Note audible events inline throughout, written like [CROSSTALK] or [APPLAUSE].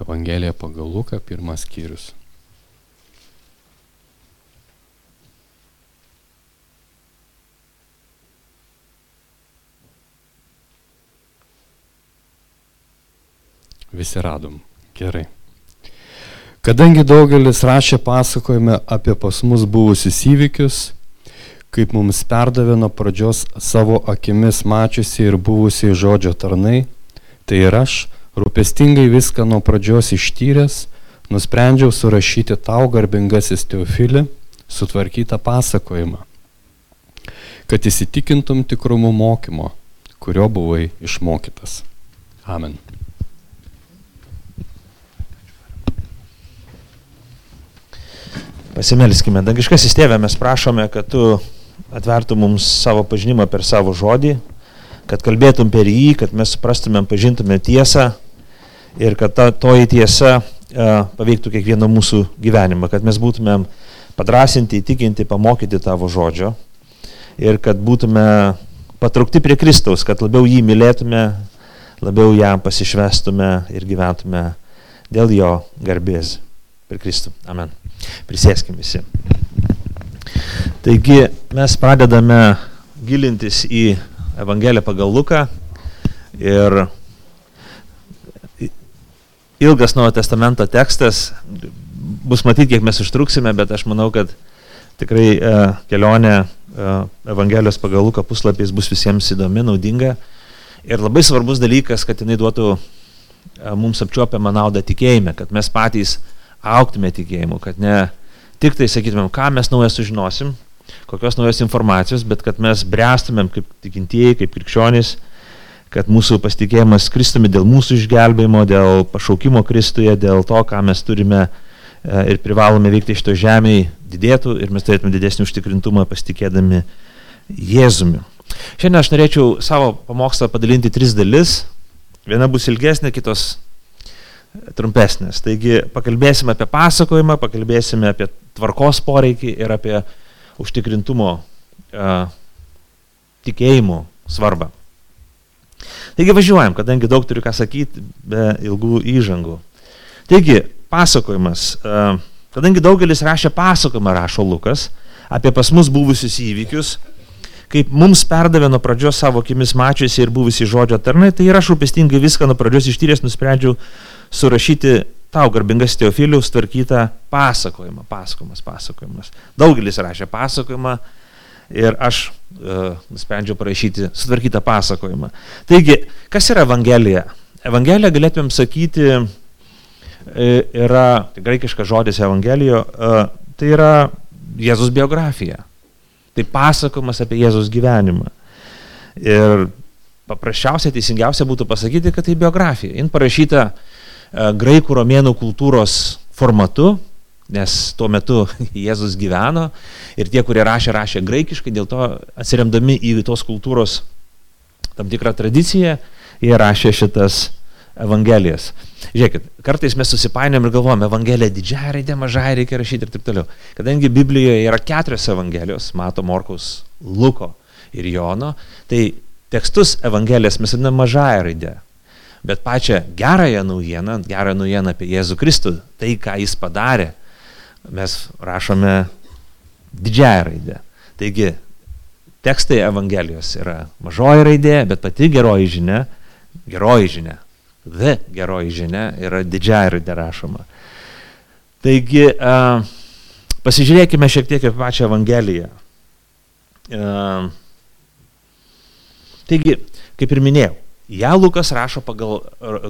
Evangelija pagal Luką, pirmas skyrius. Visi radom. Gerai. Kadangi daugelis rašė pasakojime apie pas mus buvusius įvykius, kaip mums perdavė nuo pradžios savo akimis mačiusi ir buvusiai žodžio tarnai, tai ir aš, rūpestingai viską nuo pradžios ištyręs, nusprendžiau surašyti tau garbingasis Teofilį sutvarkytą pasakojimą, kad įsitikintum tikrumu mokymo, kurio buvai išmokytas. Amen. Pasimelskime. Dangiškasis tėvė, mes prašome, kad tu atvertum mums savo pažinimą per savo žodį, kad kalbėtum per jį, kad mes suprastumėm, pažintumėm tiesą ir kad ta, toji tiesa e, paveiktų kiekvieną mūsų gyvenimą, kad mes būtumėm padrasinti, įtikinti, pamokyti tavo žodžio ir kad būtume patraukti prie Kristaus, kad labiau jį mylėtume, labiau jam pasišvestume ir gyventume dėl jo garbės per Kristų. Amen. Prisėskim visi. Taigi mes pradedame gilintis į Evangeliją pagal Luką ir ilgas Naujo Testamento tekstas, bus matyti, kiek mes užtruksime, bet aš manau, kad tikrai e, kelionė e, Evangelijos pagal Luką puslapiais bus visiems įdomi, naudinga. Ir labai svarbus dalykas, kad jinai duotų e, mums apčiuopiamą naudą tikėjime, kad mes patys auktume tikėjimu, kad ne tik tai sakytumėm, ką mes naują sužinosim, kokios naujos informacijos, bet kad mes brestumėm kaip tikintieji, kaip krikščionys, kad mūsų pasitikėjimas Kristumi dėl mūsų išgelbėjimo, dėl pašaukimo Kristuje, dėl to, ką mes turime e, ir privalome veikti iš to žemėje, didėtų ir mes turėtume didesnį užtikrintumą pasitikėdami Jėzumi. Šiandien aš norėčiau savo pamokslą padalinti tris dalis. Viena bus ilgesnė, kitos trumpesnės. Taigi pakalbėsime apie pasakojimą, pakalbėsime apie tvarkos poreikį ir apie užtikrintumo uh, tikėjimo svarbą. Taigi važiuojam, kadangi daug turiu ką sakyti be ilgų įžangų. Taigi, pasakojimas. Uh, kadangi daugelis rašė pasakojimą, rašo Lukas, apie pas mus buvusius įvykius, kaip mums perdavė nuo pradžios savo akimis mačiusi ir buvusi žodžio tarnai, tai ir aš rūpestingai viską nuo pradžios ištyręs nusprendžiau surašyti tau garbingas Teofilius tvarkytą pasakojimą, pasakojimas, pasakojimas. Daugelis rašė pasakojimą ir aš uh, nusprendžiau parašyti sutvarkytą pasakojimą. Taigi, kas yra Evangelija? Evangelija galėtumėm sakyti e, yra, tai graikiškas žodis Evangelijo, uh, tai yra Jėzus biografija. Tai pasakojimas apie Jėzus gyvenimą. Ir paprasčiausia, teisingiausia būtų pasakyti, kad tai biografija. Jin parašyta E, graikų romėnų kultūros formatu, nes tuo metu [LAUGHS] Jėzus gyveno ir tie, kurie rašė, rašė graikiškai, dėl to atsiremdami į tos kultūros tam tikrą tradiciją, jie rašė šitas Evangelijas. Žiūrėkit, kartais mes susipainiam ir galvojame, Evangelija didžiąją raidę, mažąją reikia rašyti ir taip toliau. Kadangi Biblijoje yra keturios Evangelijos, mato Morkaus, Luko ir Jono, tai tekstus Evangelijas mes vadiname mažąją raidę bet pačią gerąją naujieną, gerą naujieną apie Jėzų Kristų, tai, ką jis padarė, mes rašome didžiąją raidę. Taigi, tekstai Evangelijos yra mažoji raidė, bet pati geroji žinia, geroji žinia, the geroji žinia yra didžiąją raidę rašoma. Taigi, uh, pasižiūrėkime šiek tiek apie pačią Evangeliją. Uh, taigi, kaip ir minėjau, Ja Lukas rašo pagal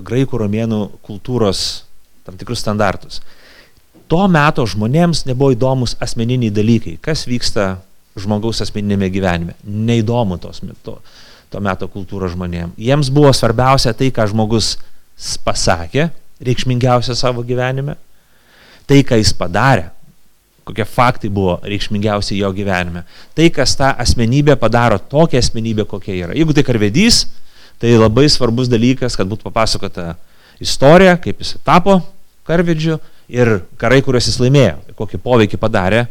graikų romėnų kultūros tam tikrus standartus. Tuo metu žmonėms nebuvo įdomus asmeniniai dalykai, kas vyksta žmogaus asmeninėme gyvenime. Neįdomu tos metu, to meto kultūros žmonėms. Jiems buvo svarbiausia tai, ką žmogus pasakė, reikšmingiausia savo gyvenime, tai, ką jis padarė, kokie faktai buvo reikšmingiausi jo gyvenime, tai, kas tą asmenybę padaro tokią asmenybę, kokia yra. Jeigu tai karvedys, Tai labai svarbus dalykas, kad būtų papasakota istorija, kaip jis tapo karvedžiu ir karai, kuriuos jis laimėjo, kokį poveikį padarė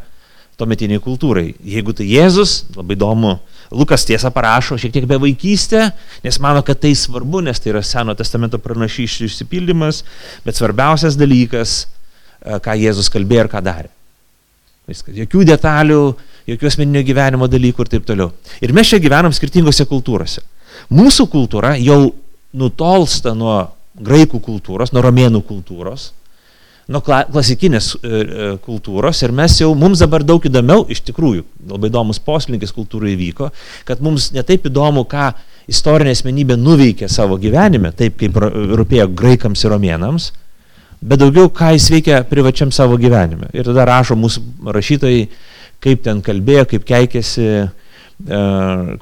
tuometiniai kultūrai. Jeigu tai Jėzus, labai įdomu, Lukas tiesą parašo šiek tiek be vaikystę, nes mano, kad tai svarbu, nes tai yra Seno testamento pranašyšių išsipildymas, bet svarbiausias dalykas, e, ką Jėzus kalbėjo ir ką darė. Viskas. Jokių detalių, jokių asmeninio gyvenimo dalykų ir taip toliau. Ir mes čia gyvenam skirtingose kultūrose. Mūsų kultūra jau nutolsta nuo graikų kultūros, nuo romėnų kultūros, nuo klasikinės e, e, kultūros ir mes jau, mums dabar daug įdomiau, iš tikrųjų, labai įdomus poslinkis kultūrai įvyko, kad mums netaip įdomu, ką istorinė asmenybė nuveikė savo gyvenime, taip kaip rūpėjo graikams ir romėnams, bet daugiau, ką jis veikia privačiam savo gyvenime. Ir tada rašo mūsų rašytojai, kaip ten kalbėjo, kaip keikėsi, e,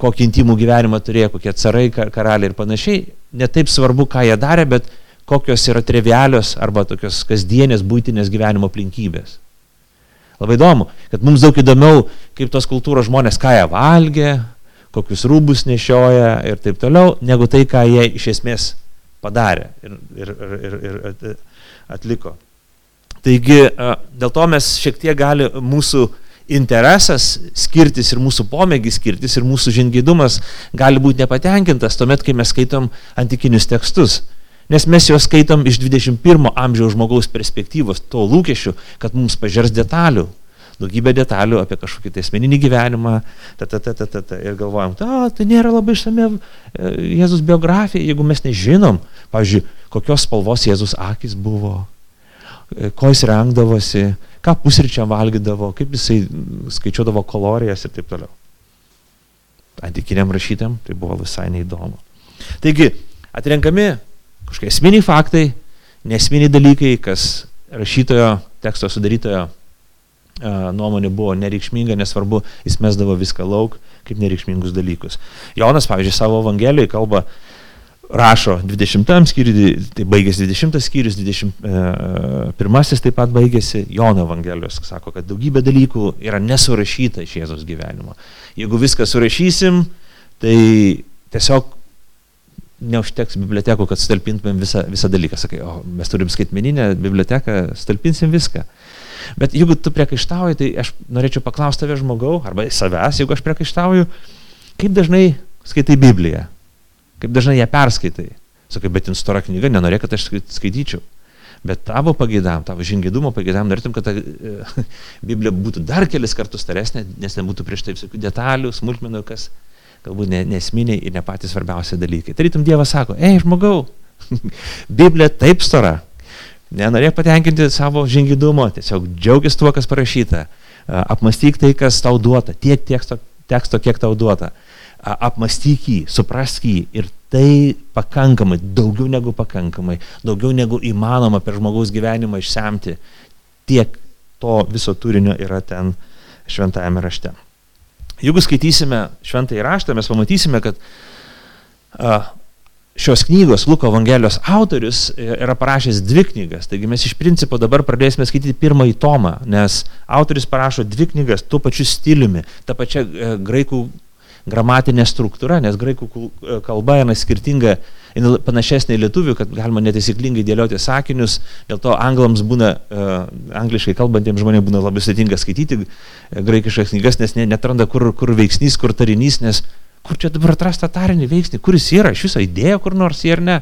kokį intimų gyvenimą turėjo, kokie carai, karaliai ir panašiai. Netaip svarbu, ką jie darė, bet kokios yra trivialios arba tokios kasdienės būtinės gyvenimo aplinkybės. Labai įdomu, kad mums daug įdomiau, kaip tos kultūros žmonės ką jie valgė, kokius rūbus nešioja ir taip toliau, negu tai, ką jie iš esmės padarė ir, ir, ir, ir atliko. Taigi dėl to mes šiek tiek gali mūsų interesas skirtis ir mūsų pomėgis skirtis ir mūsų žingeidumas gali būti nepatenkintas tuomet, kai mes skaitom antikinius tekstus. Nes mes juos skaitom iš 21 amžiaus žmogaus perspektyvos, to lūkesčių, kad mums pažiūrės detalių, daugybę detalių apie kažkokį tai asmeninį gyvenimą, ta, ta, ta, ta, ta, ta, ir galvojam, ta, tai nėra labai išsame Jėzus biografija, jeigu mes nežinom, pavyzdžiui, kokios spalvos Jėzus akis buvo, e, ko jis rengdavosi, ką pusryčiam valgydavo, kaip jisai skaičiuodavo kalorijas ir taip toliau. Antikiniam rašytėm tai buvo visai neįdomu. Taigi, atrenkami kažkokie esminiai faktai, nesminiai dalykai, kas rašytojo, teksto sudarytojo nuomonė buvo nereikšminga, nesvarbu, jis mesdavo viską lauk kaip nereikšmingus dalykus. Jonas, pavyzdžiui, savo Evangelijoje kalba, rašo 20 skyriui, tai baigėsi 20 skyrius, 21 e, taip pat baigėsi Jono Evangelijos, sako, kad daugybė dalykų yra nesurašyta iš Jėzos gyvenimo. Jeigu viską surašysim, tai tiesiog neužteks bibliotekų, kad sutalpintumėm visą, visą dalyką. Sakai, o mes turim skaitmeninę biblioteką, sutalpinsim viską. Bet jeigu tu priekaištauji, tai aš norėčiau paklausti tave žmogau, arba savęs, jeigu aš priekaištauju, kaip dažnai skaitai Bibliją, kaip dažnai ją perskaitai. Sakai, bet jin stora knyga, nenorė, kad aš skaityčiau. Bet tavo pageidam, tavo žingėdumo pageidam, norėtum, kad ta e, [LAUGHS] Biblija būtų dar kelis kartus staresnė, nes nebūtų prieš tai visokių detalių, smulkmenų, kas, galbūt ne, nesminiai ir ne patys svarbiausi dalykai. Tarytum Dievas sako, ei žmogau, [LAUGHS] Biblija taip stora, nenorėk patenkinti savo žingidumo, tiesiog džiaugis tuo, kas parašyta, apmastyk tai, kas tau duota, tiek teksto, teksto kiek tau duota, apmastyk jį, suprask jį ir tai pakankamai, daugiau negu pakankamai, daugiau negu įmanoma per žmogaus gyvenimą išsemti, tiek to viso turinio yra ten šventajame rašte. Jeigu skaitysime šventąjį raštą, mes pamatysime, kad šios knygos, Luko Evangelijos autorius e, yra parašęs dvi knygas. Taigi mes iš principo dabar pradėsime skaityti pirmąjį tomą, nes autorius parašo dvi knygas tuo pačiu stiliumi, tą pačią e, graikų gramatinė struktūra, nes graikų e, kalba yra skirtinga panašesnė į lietuvių, kad galima netaisyklingai dėlioti sakinius, dėl to anglams būna, uh, angliškai kalbantiems žmonėms būna labai sudėtinga skaityti uh, graikiškas knygas, nes ne, netranda, kur, kur veiksnys, kur tarinys, nes kur čia dabar atrasta tarinį veiksnį, kur jis yra, iš viso idėja kur nors ar ne.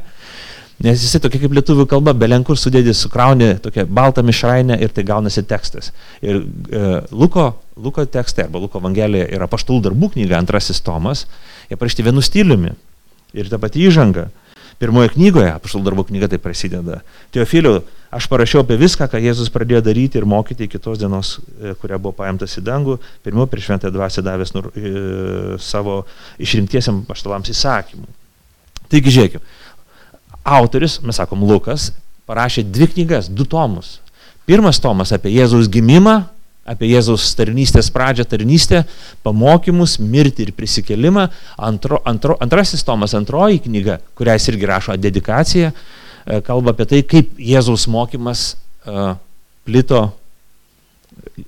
Nes jisai tokia kaip lietuvių kalba, belenkur sudėdi, sukrauni tokią baltą mišrainę ir tai gaunasi tekstas. Ir e, Luko, Luko tekstai arba Luko Evangelija yra paštul darbų knyga, antrasis tomas, jie parašyti vienu stiliumi. Ir ta pati įžanga. Pirmoje knygoje, apaštalų darbų knyga tai prasideda. Teofiliu, aš parašiau apie viską, ką Jėzus pradėjo daryti ir mokyti iki tos dienos, e, kuria buvo paimtas į dangų, pirmiau per šventąją dvasę davęs nur, e, savo išrinktiesiam paštalams įsakymų. Taigi žiūrėkime, autorius, mes sakom Lukas, parašė dvi knygas, du tomus. Pirmas tomas apie Jėzaus gimimą, apie Jėzaus tarnystės pradžią, tarnystę, pamokymus, mirtį ir prisikelimą. Antro, antro, antrasis tomas, antroji knyga, kurią jis irgi rašo dedikaciją, e, kalba apie tai, kaip Jėzaus mokymas uh, plito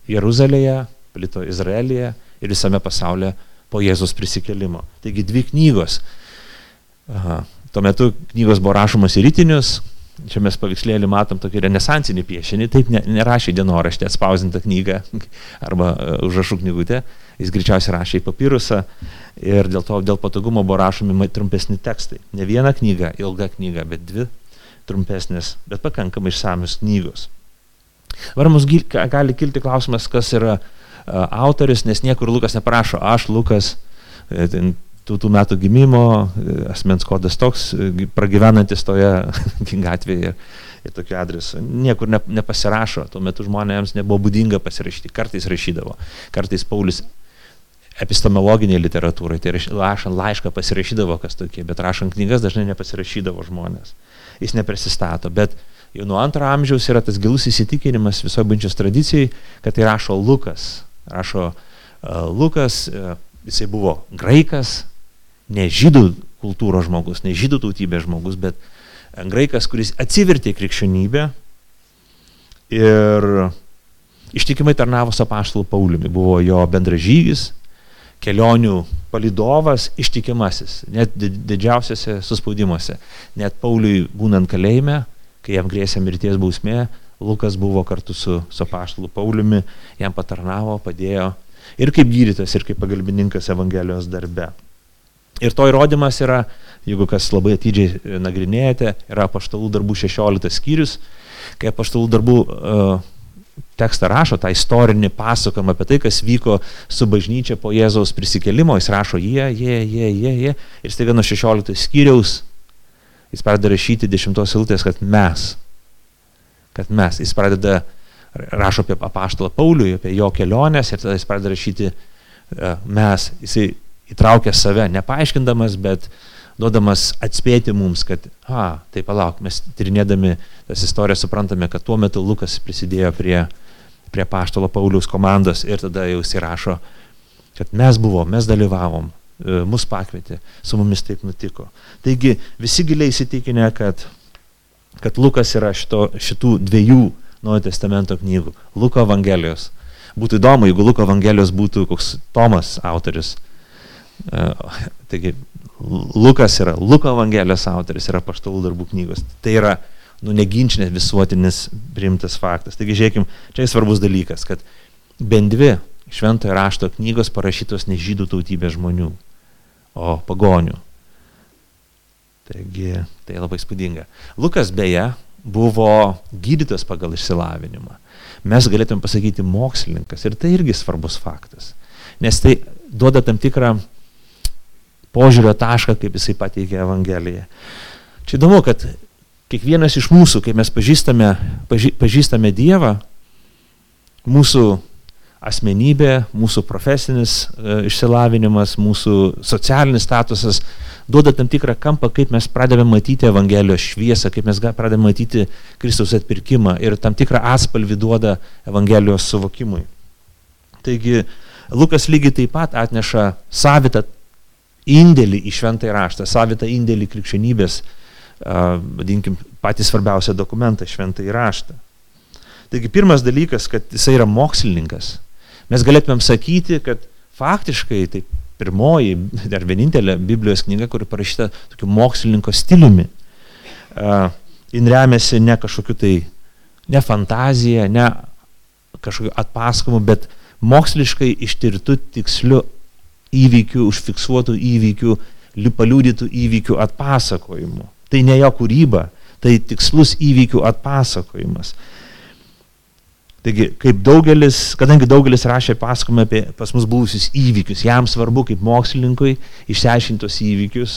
Jeruzalėje, plito Izraelyje ir visame pasaulyje po Jėzaus prisikelimo. Taigi dvi knygos. Aha. Tuo metu knygos buvo rašomos į rytinius, Čia mes paveikslėlį matom tokį renesansinį piešinį, taip ne, nerašė dienoraštė atspausintą knygą [LAUGHS] arba uh, užrašų knygutę, jis greičiausiai rašė į papirusą ir dėl to, dėl patogumo buvo rašomi trumpesni tekstai. Ne viena knyga, ilga knyga, bet dvi trumpesnės, bet pakankamai išsamios knygos. Dabar mums gali kilti klausimas, kas yra autoris, nes niekur Lukas neprašo, aš Lukas, e, tų, tų metų gimimo, e, asmens kodas toks, e, pragyvenantis toje [LAUGHS] gatvėje ir tokiu adresu. Niekur ne, nepasirašo, tuo metu žmonėms nebuvo būdinga pasirašyti, kartais rašydavo, kartais Paulius epistemologinėje literatūroje, tai rašant laišką pasirašydavo kas tokie, bet rašant knygas dažnai nepasirašydavo žmonės. Jis neprisistato, bet jau nuo antro amžiaus yra tas gilus įsitikinimas viso bančios tradicijai, kad tai rašo Lukas. Rašo uh, Lukas, uh, jisai buvo graikas, ne žydų kultūros žmogus, ne žydų tautybės žmogus, bet graikas, kuris atsivertė krikščionybę ir ištikimai tarnavo su apaštalu Pauliumi, buvo jo bendražygis, kelionių palidovas ištikimasis, net didžiausiose suspaudimuose. Net Pauliui būnant kalėjime, kai jam grėsė mirties bausmė, Lukas buvo kartu su, su paštalu Pauliumi, jam patarnavo, padėjo ir kaip gydytas, ir kaip pagalbininkas Evangelijos darbe. Ir to įrodymas yra, jeigu kas labai atidžiai nagrinėjate, yra paštalų darbų 16 skyrius, kai paštalų darbų uh, tekstą rašo, tą istorinį pasakojimą apie tai, kas vyko su bažnyčia po Jėzaus prisikelimo, jis rašo jie, jie, jie, jie, jie, ir staiga nuo 16 skyriaus jis pradeda rašyti 10 siltės, kad mes, kad mes, jis pradeda, rašo apie apaštalą Paulių, apie jo keliones ir tada jis pradeda rašyti e, mes, jisai įtraukia save, nepaaiškindamas, bet duodamas atspėti mums, kad, a, tai palauk, mes tyrinėdami tas istorijas suprantame, kad tuo metu Lukas prisidėjo prie, prie paštalo Pauliaus komandos ir tada jau įsirašo, kad mes buvom, mes dalyvavom, e, mus pakvietė, su mumis taip nutiko. Taigi visi giliai įsitikinę, kad, kad Lukas yra šito, šitų dviejų Naujojo testamento knygų. Luko Evangelijos. Būtų įdomu, jeigu Luko Evangelijos būtų koks Tomas autoris. E, taigi Lukas yra Luko Evangelijos autoris, yra paštalų darbų knygos. Tai yra nu, neginčinės visuotinis priimtas faktas. Taigi žiūrėkim, čia svarbus dalykas, kad bent dvi šventojo rašto knygos parašytos ne žydų tautybės žmonių, o pagonių. Taigi tai labai spūdinga. Lukas beje buvo gydytas pagal išsilavinimą. Mes galėtume pasakyti mokslininkas ir tai irgi svarbus faktas. Nes tai duoda tam tikrą požiūrio tašką, kaip jisai pateikė Evangeliją. Čia įdomu, kad kiekvienas iš mūsų, kai mes pažįstame, paži, pažįstame Dievą, mūsų asmenybė, mūsų profesinis e, išsilavinimas, mūsų socialinis statusas duoda tam tikrą kampą, kaip mes pradedame matyti Evangelijos šviesą, kaip mes pradedame matyti Kristaus atpirkimą ir tam tikrą atspalvį duoda Evangelijos suvokimui. Taigi Lukas lygiai taip pat atneša savitą indėlį į šventąjį raštą, savitą indėlį krikščionybės, vadinkim, patį svarbiausią dokumentą šventąjį raštą. Taigi pirmas dalykas, kad jisai yra mokslininkas. Mes galėtumėm sakyti, kad faktiškai tai pirmoji ar vienintelė Biblijos knyga, kuri parašyta tokiu mokslininko stiliumi. Jin remiasi ne kažkokiu tai, ne fantazija, ne kažkokiu atpasakomu, bet moksliškai ištirtų tiksliu įvykių, užfiksuotų įvykių, paliūdytų įvykių atpasakojimu. Tai ne jo kūryba, tai tikslus įvykių atpasakojimas. Taigi, kaip daugelis, kadangi daugelis rašė pasakojimą apie pas mus buvusius įvykius, jam svarbu kaip mokslininkui išsiaiškintos įvykius,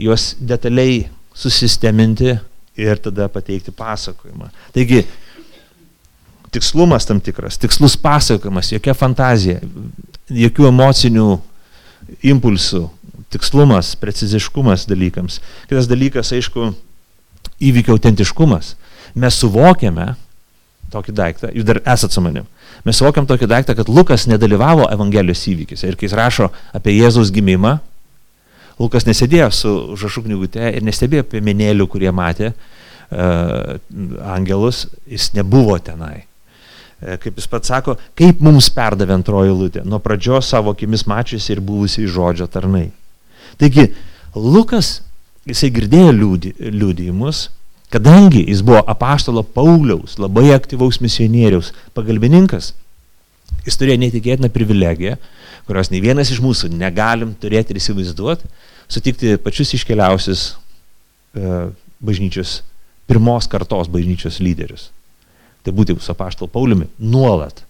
juos detaliai susisteminti ir tada pateikti pasakojimą. Taigi, tikslumas tam tikras, tikslus pasakojimas, jokia fantazija, jokių emocinių impulsų, tikslumas, preciziškumas dalykams. Kitas dalykas, aišku, įvykio autentiškumas. Mes suvokiame tokį daiktą, jūs dar esat su manim, mes suvokiam tokį daiktą, kad Lukas nedalyvavo Evangelijos įvykiuose. Ir kai jis rašo apie Jėzaus gimimą, Lukas nesėdėjo su užrašų knygute ir nestebėjo apie menėlių, kurie matė uh, angelus, jis nebuvo tenai. E, kaip jis pats sako, kaip mums perdavė antroji lūtė, nuo pradžios savo akimis mačiusi ir buvusiai žodžio tarnai. Taigi, Lukas, jisai girdėjo liūdį, liūdėjimus, kadangi jis buvo apaštalo Pauliaus, labai aktyvaus misionieriaus pagalbininkas, Jis turėjo neįtikėtiną privilegiją, kurios nei vienas iš mūsų negalim turėti ir įsivaizduoti, sutikti pačius iškeliausius e, bažnyčios, pirmos kartos bažnyčios lyderius. Tai būti su apaštalu Pauliumi nuolat.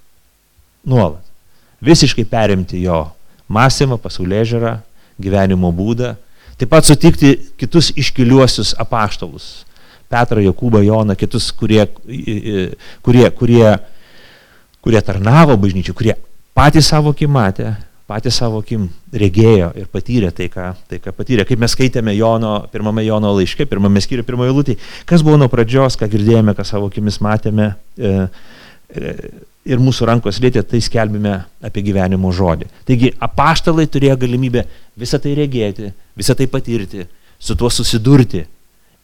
Nuolat. Visiškai perimti jo mąstymą, pasaulyje žiūrą, gyvenimo būdą. Taip pat sutikti kitus iškiliuosius apaštalus. Petrą, Jokūbą, Joną, kitus, kurie, kurie, kurie, kurie tarnavo bažnyčių, kurie patys savo akim matė, patys savo akim regėjo ir patyrė tai ką, tai, ką patyrė. Kaip mes skaitėme Jono, pirmame Jono laiške, pirmame skyriuje, pirmoje lūtį, kas buvo nuo pradžios, ką girdėjome, ką savo akimis matėme. E, e, ir mūsų rankos lietė, tai skelbime apie gyvenimo žodį. Taigi apaštalai turėjo galimybę visą tai regėti, visą tai patirti, su tuo susidurti.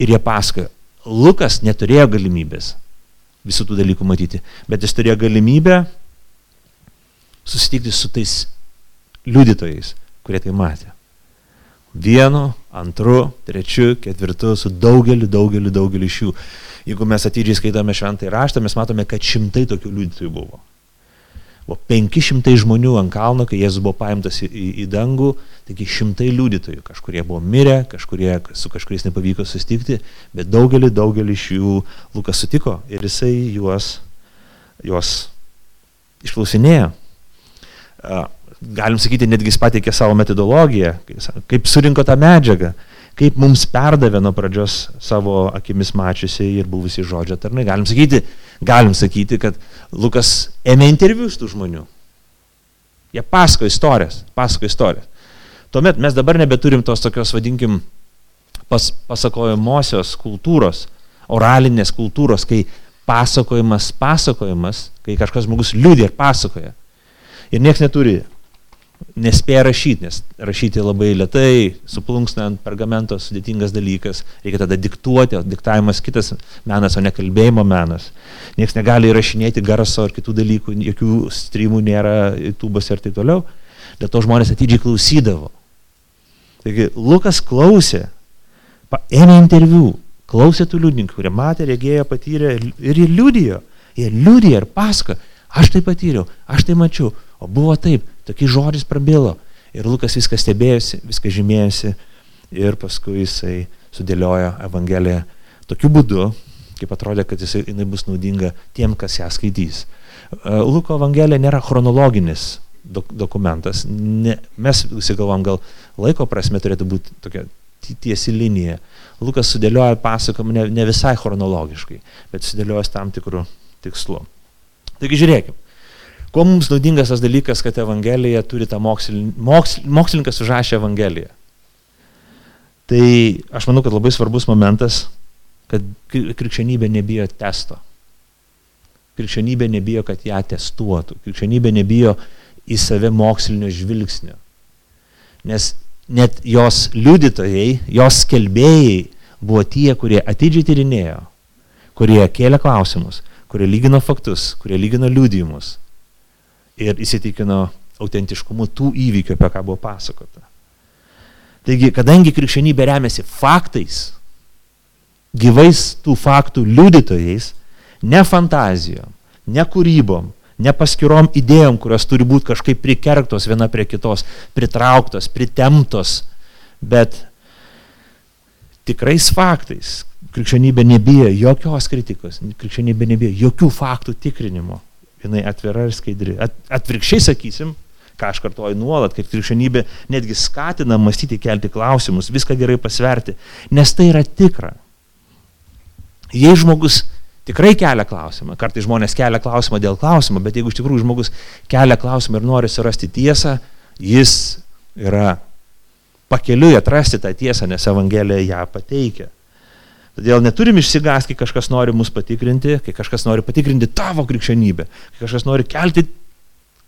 Ir jie pasakojo, Lukas neturėjo galimybės visų tų dalykų matyti, bet jis turėjo galimybę susitikti su tais liudytojais, kurie tai matė. Vienu, antru, trečiu, ketvirtu, su daugeliu, daugeliu, daugeliu iš jų. Jeigu mes atidžiai skaitome šventą raštą, mes matome, kad šimtai tokių liudytojų buvo. Buvo 500 žmonių ant kalno, kai Jėzus buvo paimtas į, į, į dangų, taigi šimtai liudytojų. Kažkurie buvo mirę, kažkurie su kažkuriais nepavyko susitikti, bet daugelį, daugelį iš jų Lukas sutiko ir jisai juos, juos išklausinėjo. Galim sakyti, netgi jis pateikė savo metodologiją, kaip surinko tą medžiagą kaip mums perdavė nuo pradžios savo akimis mačiusi ir buvusi žodžio tarnai. Galim sakyti, galim sakyti, kad Lukas ėmė interviu iš tų žmonių. Jie pasako istorijas, pasako istorijas. Tuomet mes dabar nebeturim tos tokios, vadinkim, pas, pasakojamosios kultūros, oralinės kultūros, kai pasakojimas, pasakojimas, kai kažkas žmogus liūdė ir pasakoja. Ir niekas neturi nespėja rašyti, nes rašyti labai lietai, suplunksnant pergamento sudėtingas dalykas, reikia tada diktuoti, o diktavimas kitas menas, o ne kalbėjimo menas. Niekas negali įrašinėti garso ar kitų dalykų, jokių streamų nėra, tubose ir taip toliau. Dėl to žmonės atidžiai klausydavo. Taigi Lukas klausė, ėmė interviu, klausė tų liūdininkų, kurie matė, regėjo, patyrė ir jie liūdijo. Jie liūdėjo ir pasako, aš tai patyriau, aš tai mačiau, o buvo taip, Tokiais žodžiais prabilo. Ir Lukas viską stebėjosi, viską žymėjosi ir paskui jisai sudėliojo Evangeliją tokiu būdu, kaip atrodė, kad jisai, jinai bus naudinga tiem, kas ją skaitys. E, Luko Evangelija nėra chronologinis dok dokumentas. Ne, mes visi galvom, gal laiko prasme turėtų būti tokia tiesi linija. Lukas sudėlioja pasakojimą ne, ne visai chronologiškai, bet sudėlioja tam tikrų tikslų. Taigi žiūrėkime. Kuo mums naudingas tas dalykas, kad Evangelija turi tą mokslin, moksl, mokslininkas užrašė Evangeliją? Tai aš manau, kad labai svarbus momentas, kad krikščionybė nebijo testo. Krikščionybė nebijo, kad ją testuotų. Krikščionybė nebijo į save mokslinio žvilgsnio. Nes net jos liudytojai, jos skelbėjai buvo tie, kurie atidžiai tyrinėjo, kurie kėlė klausimus, kurie lygino faktus, kurie lygino liudijimus ir įsitikino autentiškumu tų įvykių, apie ką buvo pasakota. Taigi, kadangi krikščionybė remiasi faktais, gyvais tų faktų liudytojais, ne fantazijom, ne kūrybom, ne paskirom idėjom, kurios turi būti kažkaip prikerktos viena prie kitos, pritrauktos, pritemtos, bet tikrais faktais. Krikščionybė nebijo jokios kritikos, krikščionybė nebijo jokių faktų tikrinimo jinai atvira ir skaidri. At, atvirkščiai sakysim, ką aš kartuoju nuolat, kad krikščionybė netgi skatina mąstyti, kelti klausimus, viską gerai pasverti, nes tai yra tikra. Jei žmogus tikrai kelia klausimą, kartai žmonės kelia klausimą dėl klausimo, bet jeigu iš tikrųjų žmogus kelia klausimą ir nori surasti tiesą, jis yra pakeliui atrasti tą tiesą, nes Evangelija ją pateikia. Todėl neturim išsigąsti, kai kažkas nori mus patikrinti, kai kažkas nori patikrinti tavo krikščionybę, kai kažkas nori kelti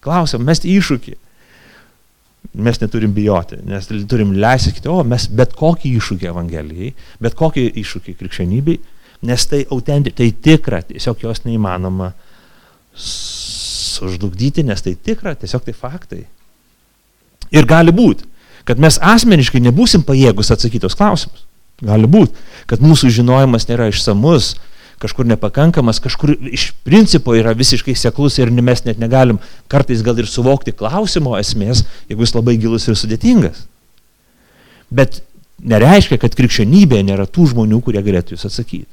klausimą, mesti iššūkį. Mes neturim bijoti, nes turim leisti sakyti, o mes bet kokį iššūkį Evangelijai, bet kokį iššūkį krikščionybei, nes tai autenti, tai tikra, tiesiog jos neįmanoma sužlugdyti, nes tai tikra, tiesiog tai faktai. Ir gali būti, kad mes asmeniškai nebūsim pajėgus atsakytos klausimus. Gali būti, kad mūsų žinojimas nėra išsamus, kažkur nepakankamas, kažkur iš principo yra visiškai seklus ir mes net negalim kartais gal ir suvokti klausimo esmės, jeigu jis labai gilus ir sudėtingas. Bet nereiškia, kad krikščionybėje nėra tų žmonių, kurie galėtų jūs atsakyti.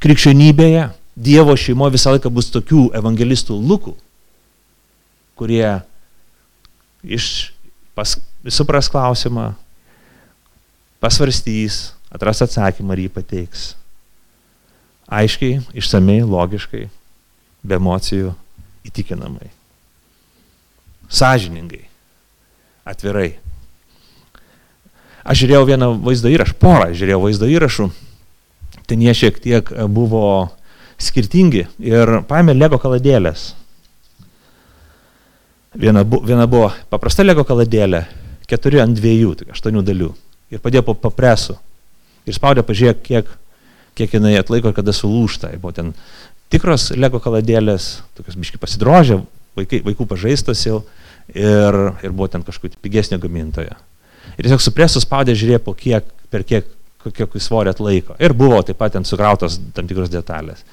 Krikščionybėje Dievo šeimo visą laiką bus tokių evangelistų lūkų, kurie iš, pas, supras klausimą, pasvarstys, atras atsakymą ir jį pateiks aiškiai, išsamei, logiškai, be emocijų, įtikinamai. Sažiningai, atvirai. Aš žiūrėjau vieną vaizdo įrašą, porą žiūrėjau vaizdo įrašų, ten jie šiek tiek buvo skirtingi ir paėmė Lego kaladėlės. Viena, bu, viena buvo paprasta Lego kaladėlė, keturi ant dviejų, tai aštuonių dalių. Ir padėjo po papresu. Ir spaudė, pažiūrėk, kiek kiek jinai atlaiko, kada sulūšta. Buvo ten tikros lego kaladėlės, tokios biški pasidrožė, vaikai, vaikų pažaistos jau ir, ir buvo ten kažkokia pigesnė gamintoja. Ir tiesiog supresų spaudė žiūrėjo, po kiek, per kiek, kiek svorį atlaiko. Ir buvo taip pat ten sukrautos tam tikros detalės.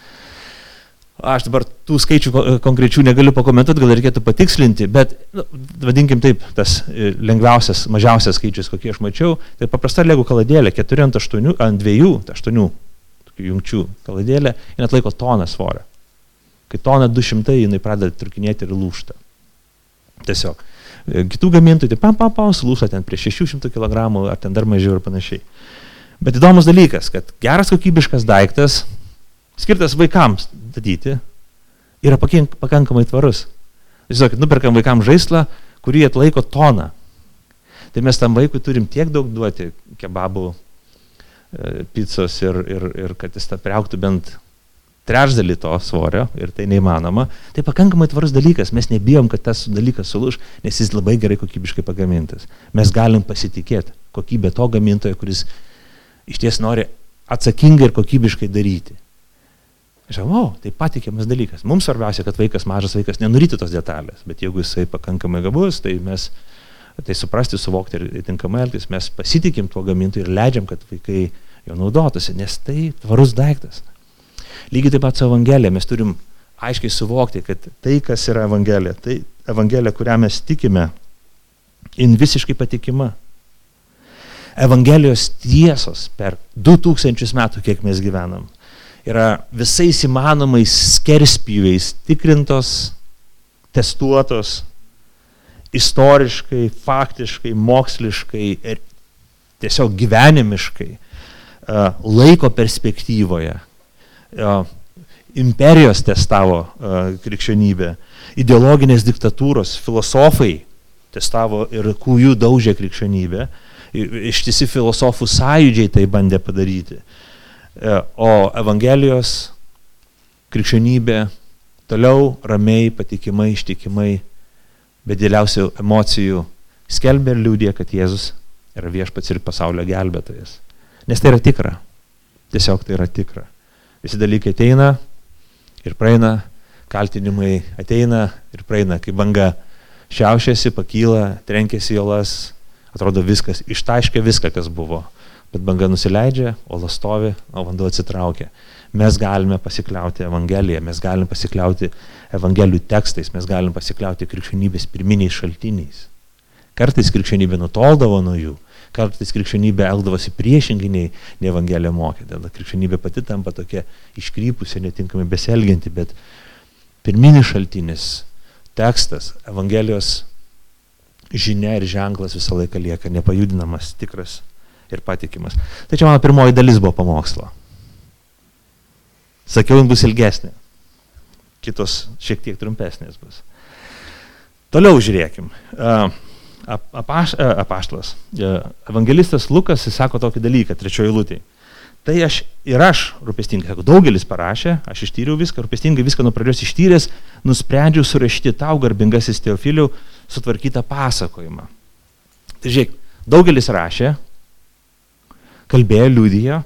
Aš dabar tų skaičių konkrečių negaliu pakomentuoti, gal reikėtų patikslinti, bet, nu, vadinkim taip, tas e, lengviausias, mažiausias skaičius, kokį aš mačiau, tai paprasta legų kaladėlė, 4 ant 8, ant 2, 8 jungčių kaladėlė, jinai atlaiko toną svorio. Kai tona 200, jinai pradeda trukinėti ir lūšta. Tiesiog. E, kitų gamintojų, tai pam, pam, pam, sulūsta ten prie 600 kg ar ten dar mažiau ir panašiai. Bet įdomus dalykas, kad geras kokybiškas daiktas, skirtas vaikams statyti, yra pakankamai tvarus. Žinokit, nuperkam vaikams žaislą, kurį atlaiko toną. Tai mes tam vaikui turim tiek daug duoti kebabų E, picos ir, ir, ir kad jis tą priauktų bent trečdalį to svorio ir tai neįmanoma, tai pakankamai tvarus dalykas. Mes nebijom, kad tas dalykas sulūž, nes jis labai gerai kokybiškai pagamintas. Mes galim pasitikėti kokybę to gamintojo, kuris iš ties nori atsakingai ir kokybiškai daryti. Žinau, o, tai patikimas dalykas. Mums svarbiausia, kad vaikas, mažas vaikas, nenurytų tos detalės, bet jeigu jisai pakankamai gabus, tai mes tai suprasti, suvokti ir tinkamai elgtis, mes pasitikim tuo gamintoju ir leidžiam, kad vaikai jo naudotųsi, nes tai tvarus daiktas. Lygiai taip pat su Evangelija mes turim aiškiai suvokti, kad tai, kas yra Evangelija, tai Evangelija, kurią mes tikime, jin visiškai patikima. Evangelijos tiesos per 2000 metų, kiek mes gyvenam, yra visais įmanomais skerspyviais tikrintos, testuotos, istoriškai, faktiškai, moksliškai ir tiesiog gyvenimiškai laiko perspektyvoje. Imperijos testavo krikščionybę, ideologinės diktatūros, filosofai testavo ir kūjų daužė krikščionybę, ištisi filosofų sąjūdžiai tai bandė padaryti. O Evangelijos krikščionybė toliau ramiai, patikimai, ištikimai be dėliausių emocijų skelbia ir liūdė, kad Jėzus yra viešpats ir pasaulio gelbėtojas. Nes tai yra tikra. Tiesiog tai yra tikra. Visi dalykai ateina ir praeina, kaltinimai ateina ir praeina, kai banga šiaušiasi, pakyla, trenkėsi jolas, atrodo viskas, ištaškė viską, kas buvo. Bet banga nusileidžia, ola stovi, o vanduo atsitraukia. Mes galime pasikliauti Evangeliją, mes galime pasikliauti Evangelijų tekstais, mes galime pasikliauti krikščionybės pirminiais šaltiniais. Kartais krikščionybė nutoldavo nuo jų, kartais krikščionybė elgdavosi priešingai nei, Evangelija mokė. Tada krikščionybė pati tampa tokia iškrypusi, netinkamai beselgianti, bet pirminis šaltinis, tekstas, Evangelijos žinia ir ženklas visą laiką lieka nepajudinamas, tikras ir patikimas. Tai čia mano pirmoji dalis buvo pamokslo. Sakiau, jin bus ilgesnė. Kitos šiek tiek trumpesnės bus. Toliau žiūrėkim. Apaš, apaštlas. Evangelistas Lukas įsako tokį dalyką, trečioji lūtė. Tai aš ir aš rūpestingai, sako, daugelis parašė, aš ištyriau viską, rūpestingai viską nuo pradžios ištyręs, nusprendžiau surašyti tau, garbingasis Teofiliu, sutvarkytą pasakojimą. Tai žiūrėk, daugelis rašė, kalbėjo, liudijo,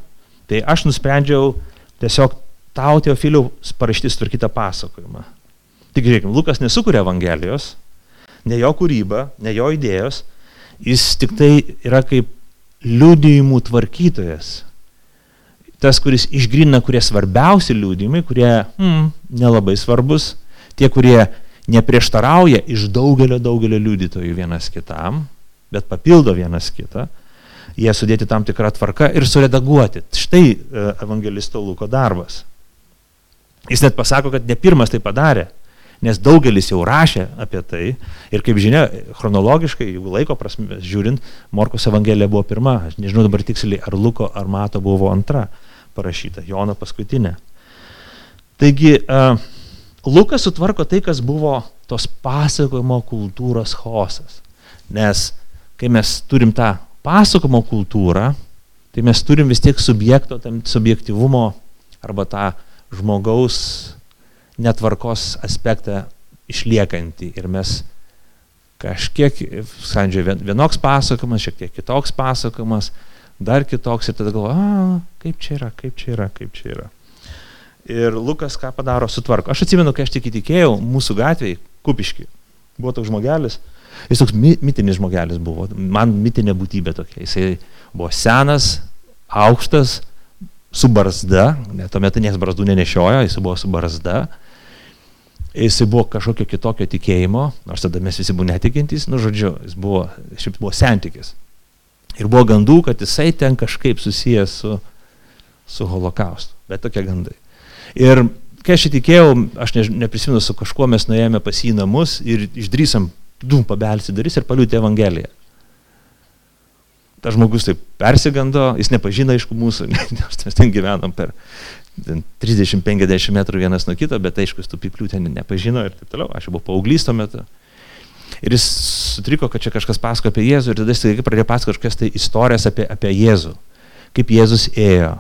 tai aš nusprendžiau tiesiog tau, Teofiliu, parašyti sutvarkytą pasakojimą. Tik žiūrėkime, Lukas nesukuria Evangelijos, ne jo kūryba, ne jo idėjos, jis tik tai yra kaip liudijimų tvarkytojas. tas, kuris išgrina, kurie svarbiausi liūdimai, kurie hmm, nelabai svarbus, tie, kurie neprieštarauja iš daugelio, daugelio liudytojų vienas kitam, bet papildo vienas kitą, jie sudėti tam tikrą tvarką ir suredaguoti. Štai e, evangelisto Luko darbas. Jis net pasako, kad ne pirmas tai padarė, nes daugelis jau rašė apie tai ir kaip žinia, chronologiškai, jeigu laiko prasme žiūrint, Morkos evangelija buvo pirma, aš nežinau dabar tiksliai, ar Luko ar Mato buvo antra parašyta, Jono paskutinė. Taigi, uh, Lukas sutvarko tai, kas buvo tos pasakojimo kultūros chaosas. Nes kai mes turim tą pasakojimo kultūrą, tai mes turim vis tiek subjekto, tam subjektivumo arba tą žmogaus netvarkos aspektą išliekantį. Ir mes kažkiek, sandžiai, vienoks pasakojimas, šiek tiek kitoks pasakojimas, dar kitoks ir tada galvoju, kaip čia yra, kaip čia yra, kaip čia yra. Ir Lukas ką padaro, sutvarko. Aš atsimenu, kai aš tik įtikėjau, mūsų gatvėje, Kupiški, buvo toks žmogelis, jis toks mitinis žmogelis buvo, man mitinė būtybė tokia. Jisai buvo senas, aukštas, su barzda, net tuo metu nieks barzdų nenešiojo, jis buvo su barzda, jis buvo kažkokio kitokio tikėjimo, nors tada mes visi buvome netikintys, nu žodžiu, jis buvo, šiaip buvo santykis. Ir buvo gandų, kad jisai ten kažkaip susijęs su, su holokaustu, bet tokie gandai. Ir kai aš įtikėjau, aš ne, neprisimenu, su kažkuo mes nuėjome pas jį namus ir išdrysam, dum, pabelsi duris ir paliūtė Evangeliją. Ta žmogus taip persigando, jis nepažino aišku mūsų, [LAUGHS] nes mes ten gyvenom per 30-50 metrų vienas nuo kito, bet aišku, tų piklių ten nepažino ir taip toliau, aš buvau paauglys tuo metu. Ir jis sutriko, kad čia kažkas pasako apie Jėzų ir tada jis pradėjo pasakoti kažkokias tai istorijas apie, apie Jėzų. Kaip Jėzus ėjo,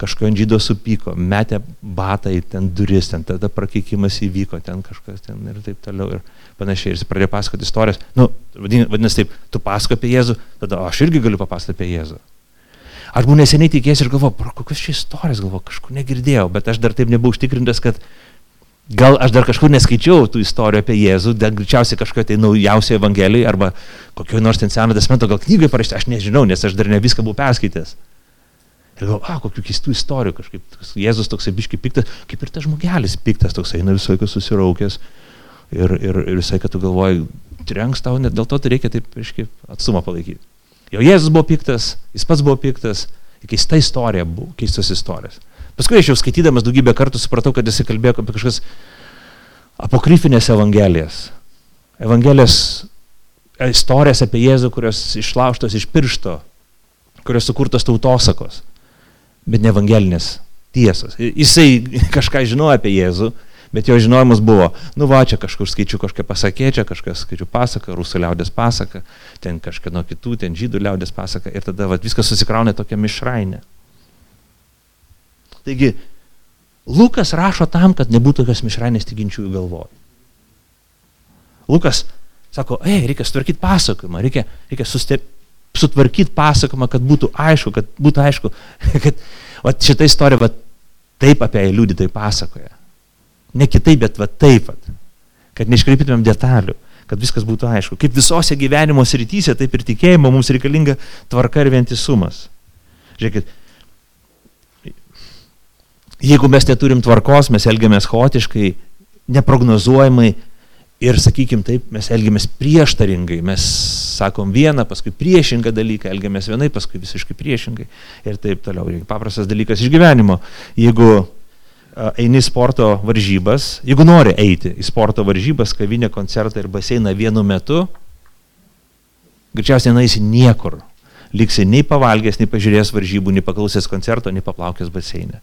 kažko ant žydo supyko, metė batą į ten duris, ten tada prakikimas įvyko, ten kažkas ten ir taip toliau ir panašiai. Ir jis pradėjo pasakoti istorijas. Nu, vadinasi taip, tu pasako apie Jėzų, tada aš irgi galiu papasakoti apie Jėzų. Aš buvau neseniai tikėjęs ir galvoju, pro kokios čia istorijas, galvoju, kažkur negirdėjau, bet aš dar taip nebuvau užtikrintas, kad gal aš dar kažkur neskaičiau tų istorijų apie Jėzų, dar greičiausiai kažkoje tai naujausioje Evangelijoje arba kokioje nors ten seno testamento gal knygai parašyti, aš nežinau, nes aš dar ne viską buvau perskaitęs. Ir galvoju, a, kokių keistų istorijų, kažkaip Jėzus toksai biški piktas, kaip ir tas žmogelis piktas, toksai eina visą laiką susiraukęs. Ir, ir, ir visai, kad tu galvoji, trenks tau, net dėl to tai reikia taip, aiškiai, atstumą palaikyti. Jo Jėzus buvo piktas, jis pats buvo piktas, keista istorija buvo, keistos istorijos. Paskui aš jau skaitydamas daugybę kartų supratau, kad jis kalbėjo apie kažkas apokryfinės evangelijas. Evangelijas istorijas apie Jėzų, kurios išlauštos iš piršto, kurios sukurtos tautosakos bet ne evangelinės tiesos. Jisai kažką žinojo apie Jėzų, bet jo žinojimas buvo, nu va, čia kažkur skaičiu kažką pasakė, čia kažkas skaičiu pasaką, rusų liaudės pasaką, ten kažkieno kitų, ten žydų liaudės pasaką ir tada va, viskas susikrauna tokia mišrainė. Taigi, Lukas rašo tam, kad nebūtų tokios mišrainės tikinčiųjų galvoj. Lukas sako, ei, reikia sutvarkyti pasakojimą, reikia, reikia sustep, sutvarkyti pasakojimą, kad būtų aišku, kad būtų aišku, [LAUGHS] kad va, šitą istoriją va, taip apie ją liudytai pasakoja. Ne kitaip, bet va taip, va, kad neiškreipytumėm detalių, kad viskas būtų aišku. Kaip visose gyvenimo srityse, taip ir tikėjimo mums reikalinga tvarka ir vientisumas. Žiūrėkit, jeigu mes neturim tvarkos, mes elgiamės chaotiškai, neprognozuojamai, Ir sakykim taip, mes elgiamės prieštaringai, mes sakom vieną, paskui priešingą dalyką, elgiamės vienai, paskui visiškai priešingai ir taip toliau. Paprastas dalykas iš gyvenimo. Jeigu eini sporto varžybas, jeigu nori eiti į sporto varžybas, kavinę, koncertą ir baseiną vienu metu, greičiausiai neįsi niekur. Liksi nei pavalgęs, nei pažiūrėjęs varžybų, nei paklausęs koncerto, nei paplaukęs baseinę.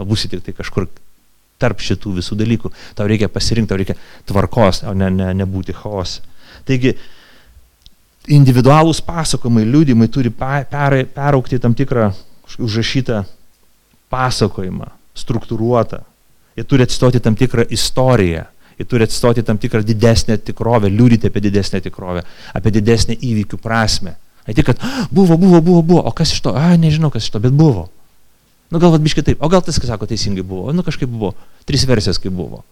O būsi tik tai kažkur tarp šitų visų dalykų. Tau reikia pasirinkti, tau reikia tvarkos, o ne, ne, nebūti chaos. Taigi, individualūs pasakojimai, liūdimai turi per, peraukti tam tikrą užrašytą pasakojimą, struktūruotą. Jie turi atstoti tam tikrą istoriją, jie turi atstoti tam tikrą didesnę tikrovę, liūdyti apie didesnę tikrovę, apie didesnę įvykių prasme. Ne tik, kad buvo, buvo, buvo, buvo, o kas iš to, a, nežinau kas iš to, bet buvo. Nu gal vad biškai taip, o gal tas, kas sako, teisingai buvo, nu kažkaip buvo, trys versijos kaip buvo.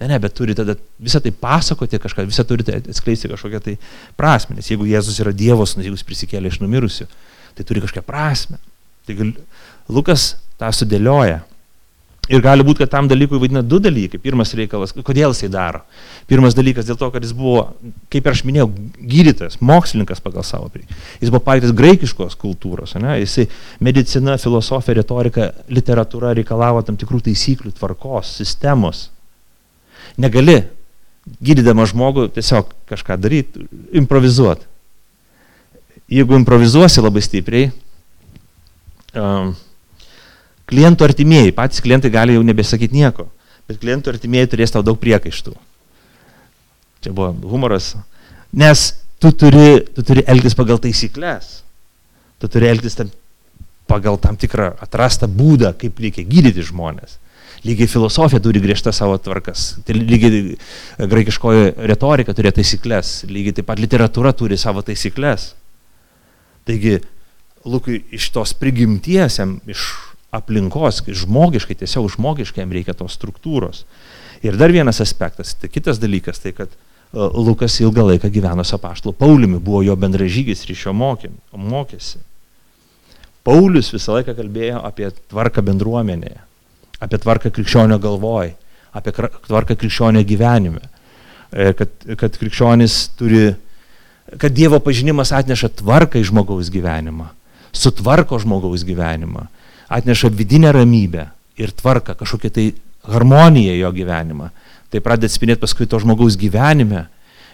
Ne, ne, bet turi tada visą tai pasakoti kažką, visą turite atskleisti kažkokią tai prasme, nes jeigu Jėzus yra Dievas, nu, jeigu jis prisikėlė iš numirusių, tai turi kažkokią prasme. Tai gal, Lukas tą sudėlioja. Ir gali būti, kad tam dalykui vaidina du dalykai. Pirmas reikalas, kodėl jisai daro. Pirmas dalykas dėl to, kad jis buvo, kaip ir aš minėjau, gydytojas, mokslininkas pagal savo prieigą. Jis buvo pavyzdys graikiškos kultūros. Ne? Jisai medicina, filosofija, retorika, literatūra reikalavo tam tikrų taisyklių, tvarkos, sistemos. Negali, gydydama žmogų, tiesiog kažką daryti, improvizuoti. Jeigu improvizuosi labai stipriai, um, klientų artimieji, patys klientai gali jau nebesakyti nieko, bet klientų artimieji turės tau daug priekaištų. Čia buvo humoras. Nes tu turi, tu turi elgtis pagal taisyklės. Tu turi elgtis tam, pagal tam tikrą atrastą būdą, kaip reikia gydyti žmonės. Lygiai filosofija turi griežtas savo tvarkas. Tai lygiai graikiškoji retorika turi taisyklės. Lygiai taip pat literatūra turi savo taisyklės. Taigi, Lukui iš tos prigimties, iš aplinkos, žmogiškai, tiesiog žmogiškai jam reikia tos struktūros. Ir dar vienas aspektas, tai kitas dalykas, tai kad uh, Lukas ilgą laiką gyveno su apaštlu Pauliumi, buvo jo bendražygis ir iš jo mokė, mokėsi. Paulius visą laiką kalbėjo apie tvarką bendruomenėje, apie tvarką krikščionio galvoj, apie tvarką krikščionio gyvenime, e, kad, kad krikščionis turi, kad Dievo pažinimas atneša tvarką į žmogaus gyvenimą, sutvarko žmogaus gyvenimą atneša vidinę ramybę ir tvarką, kažkokią tai harmoniją jo gyvenimą. Tai pradeda atspindėti paskui to žmogaus gyvenime.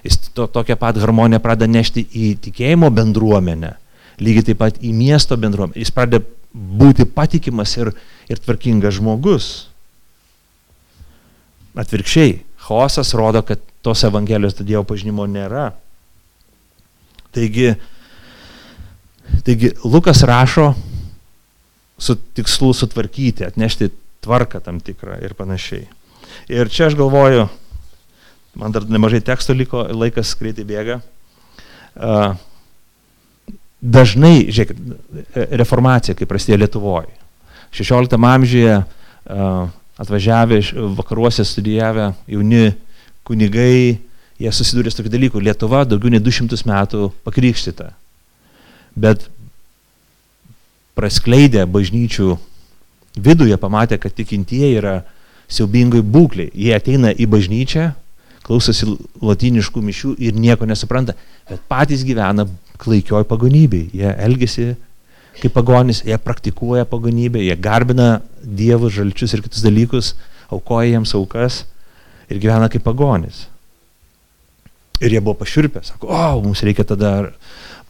Jis to, tokią pat harmoniją pradeda nešti į tikėjimo bendruomenę, lygiai taip pat į miesto bendruomenę. Jis pradeda būti patikimas ir, ir tvarkingas žmogus. Atvirkščiai, chaosas rodo, kad tos Evangelijos Dievo pažinimo nėra. Taigi, taigi Lukas rašo su tikslu sutvarkyti, atnešti tvarką tam tikrą ir panašiai. Ir čia aš galvoju, man dar nemažai teksto liko, laikas greitai bėga. Dažnai, žiūrėkit, reformacija, kai prasidėjo Lietuvoje, 16 amžiuje atvažiavę iš vakaruose studijavę jauni kunigai, jie susidūrė su tokiu dalyku. Lietuva daugiau nei 200 metų pakrikštyta. Bet praskleidę bažnyčių viduje pamatė, kad tikintieji yra siaubingai būkliai. Jie ateina į bažnyčią, klausosi latiniškų mišių ir nieko nesupranta, bet patys gyvena klaikioj pagonybei. Jie elgesi kaip pagonis, jie praktikuoja pagonybę, jie garbina dievus, žalčius ir kitus dalykus, aukoja jiems aukas ir gyvena kaip pagonis. Ir jie buvo pašiurpę, sako, o, mums reikia tada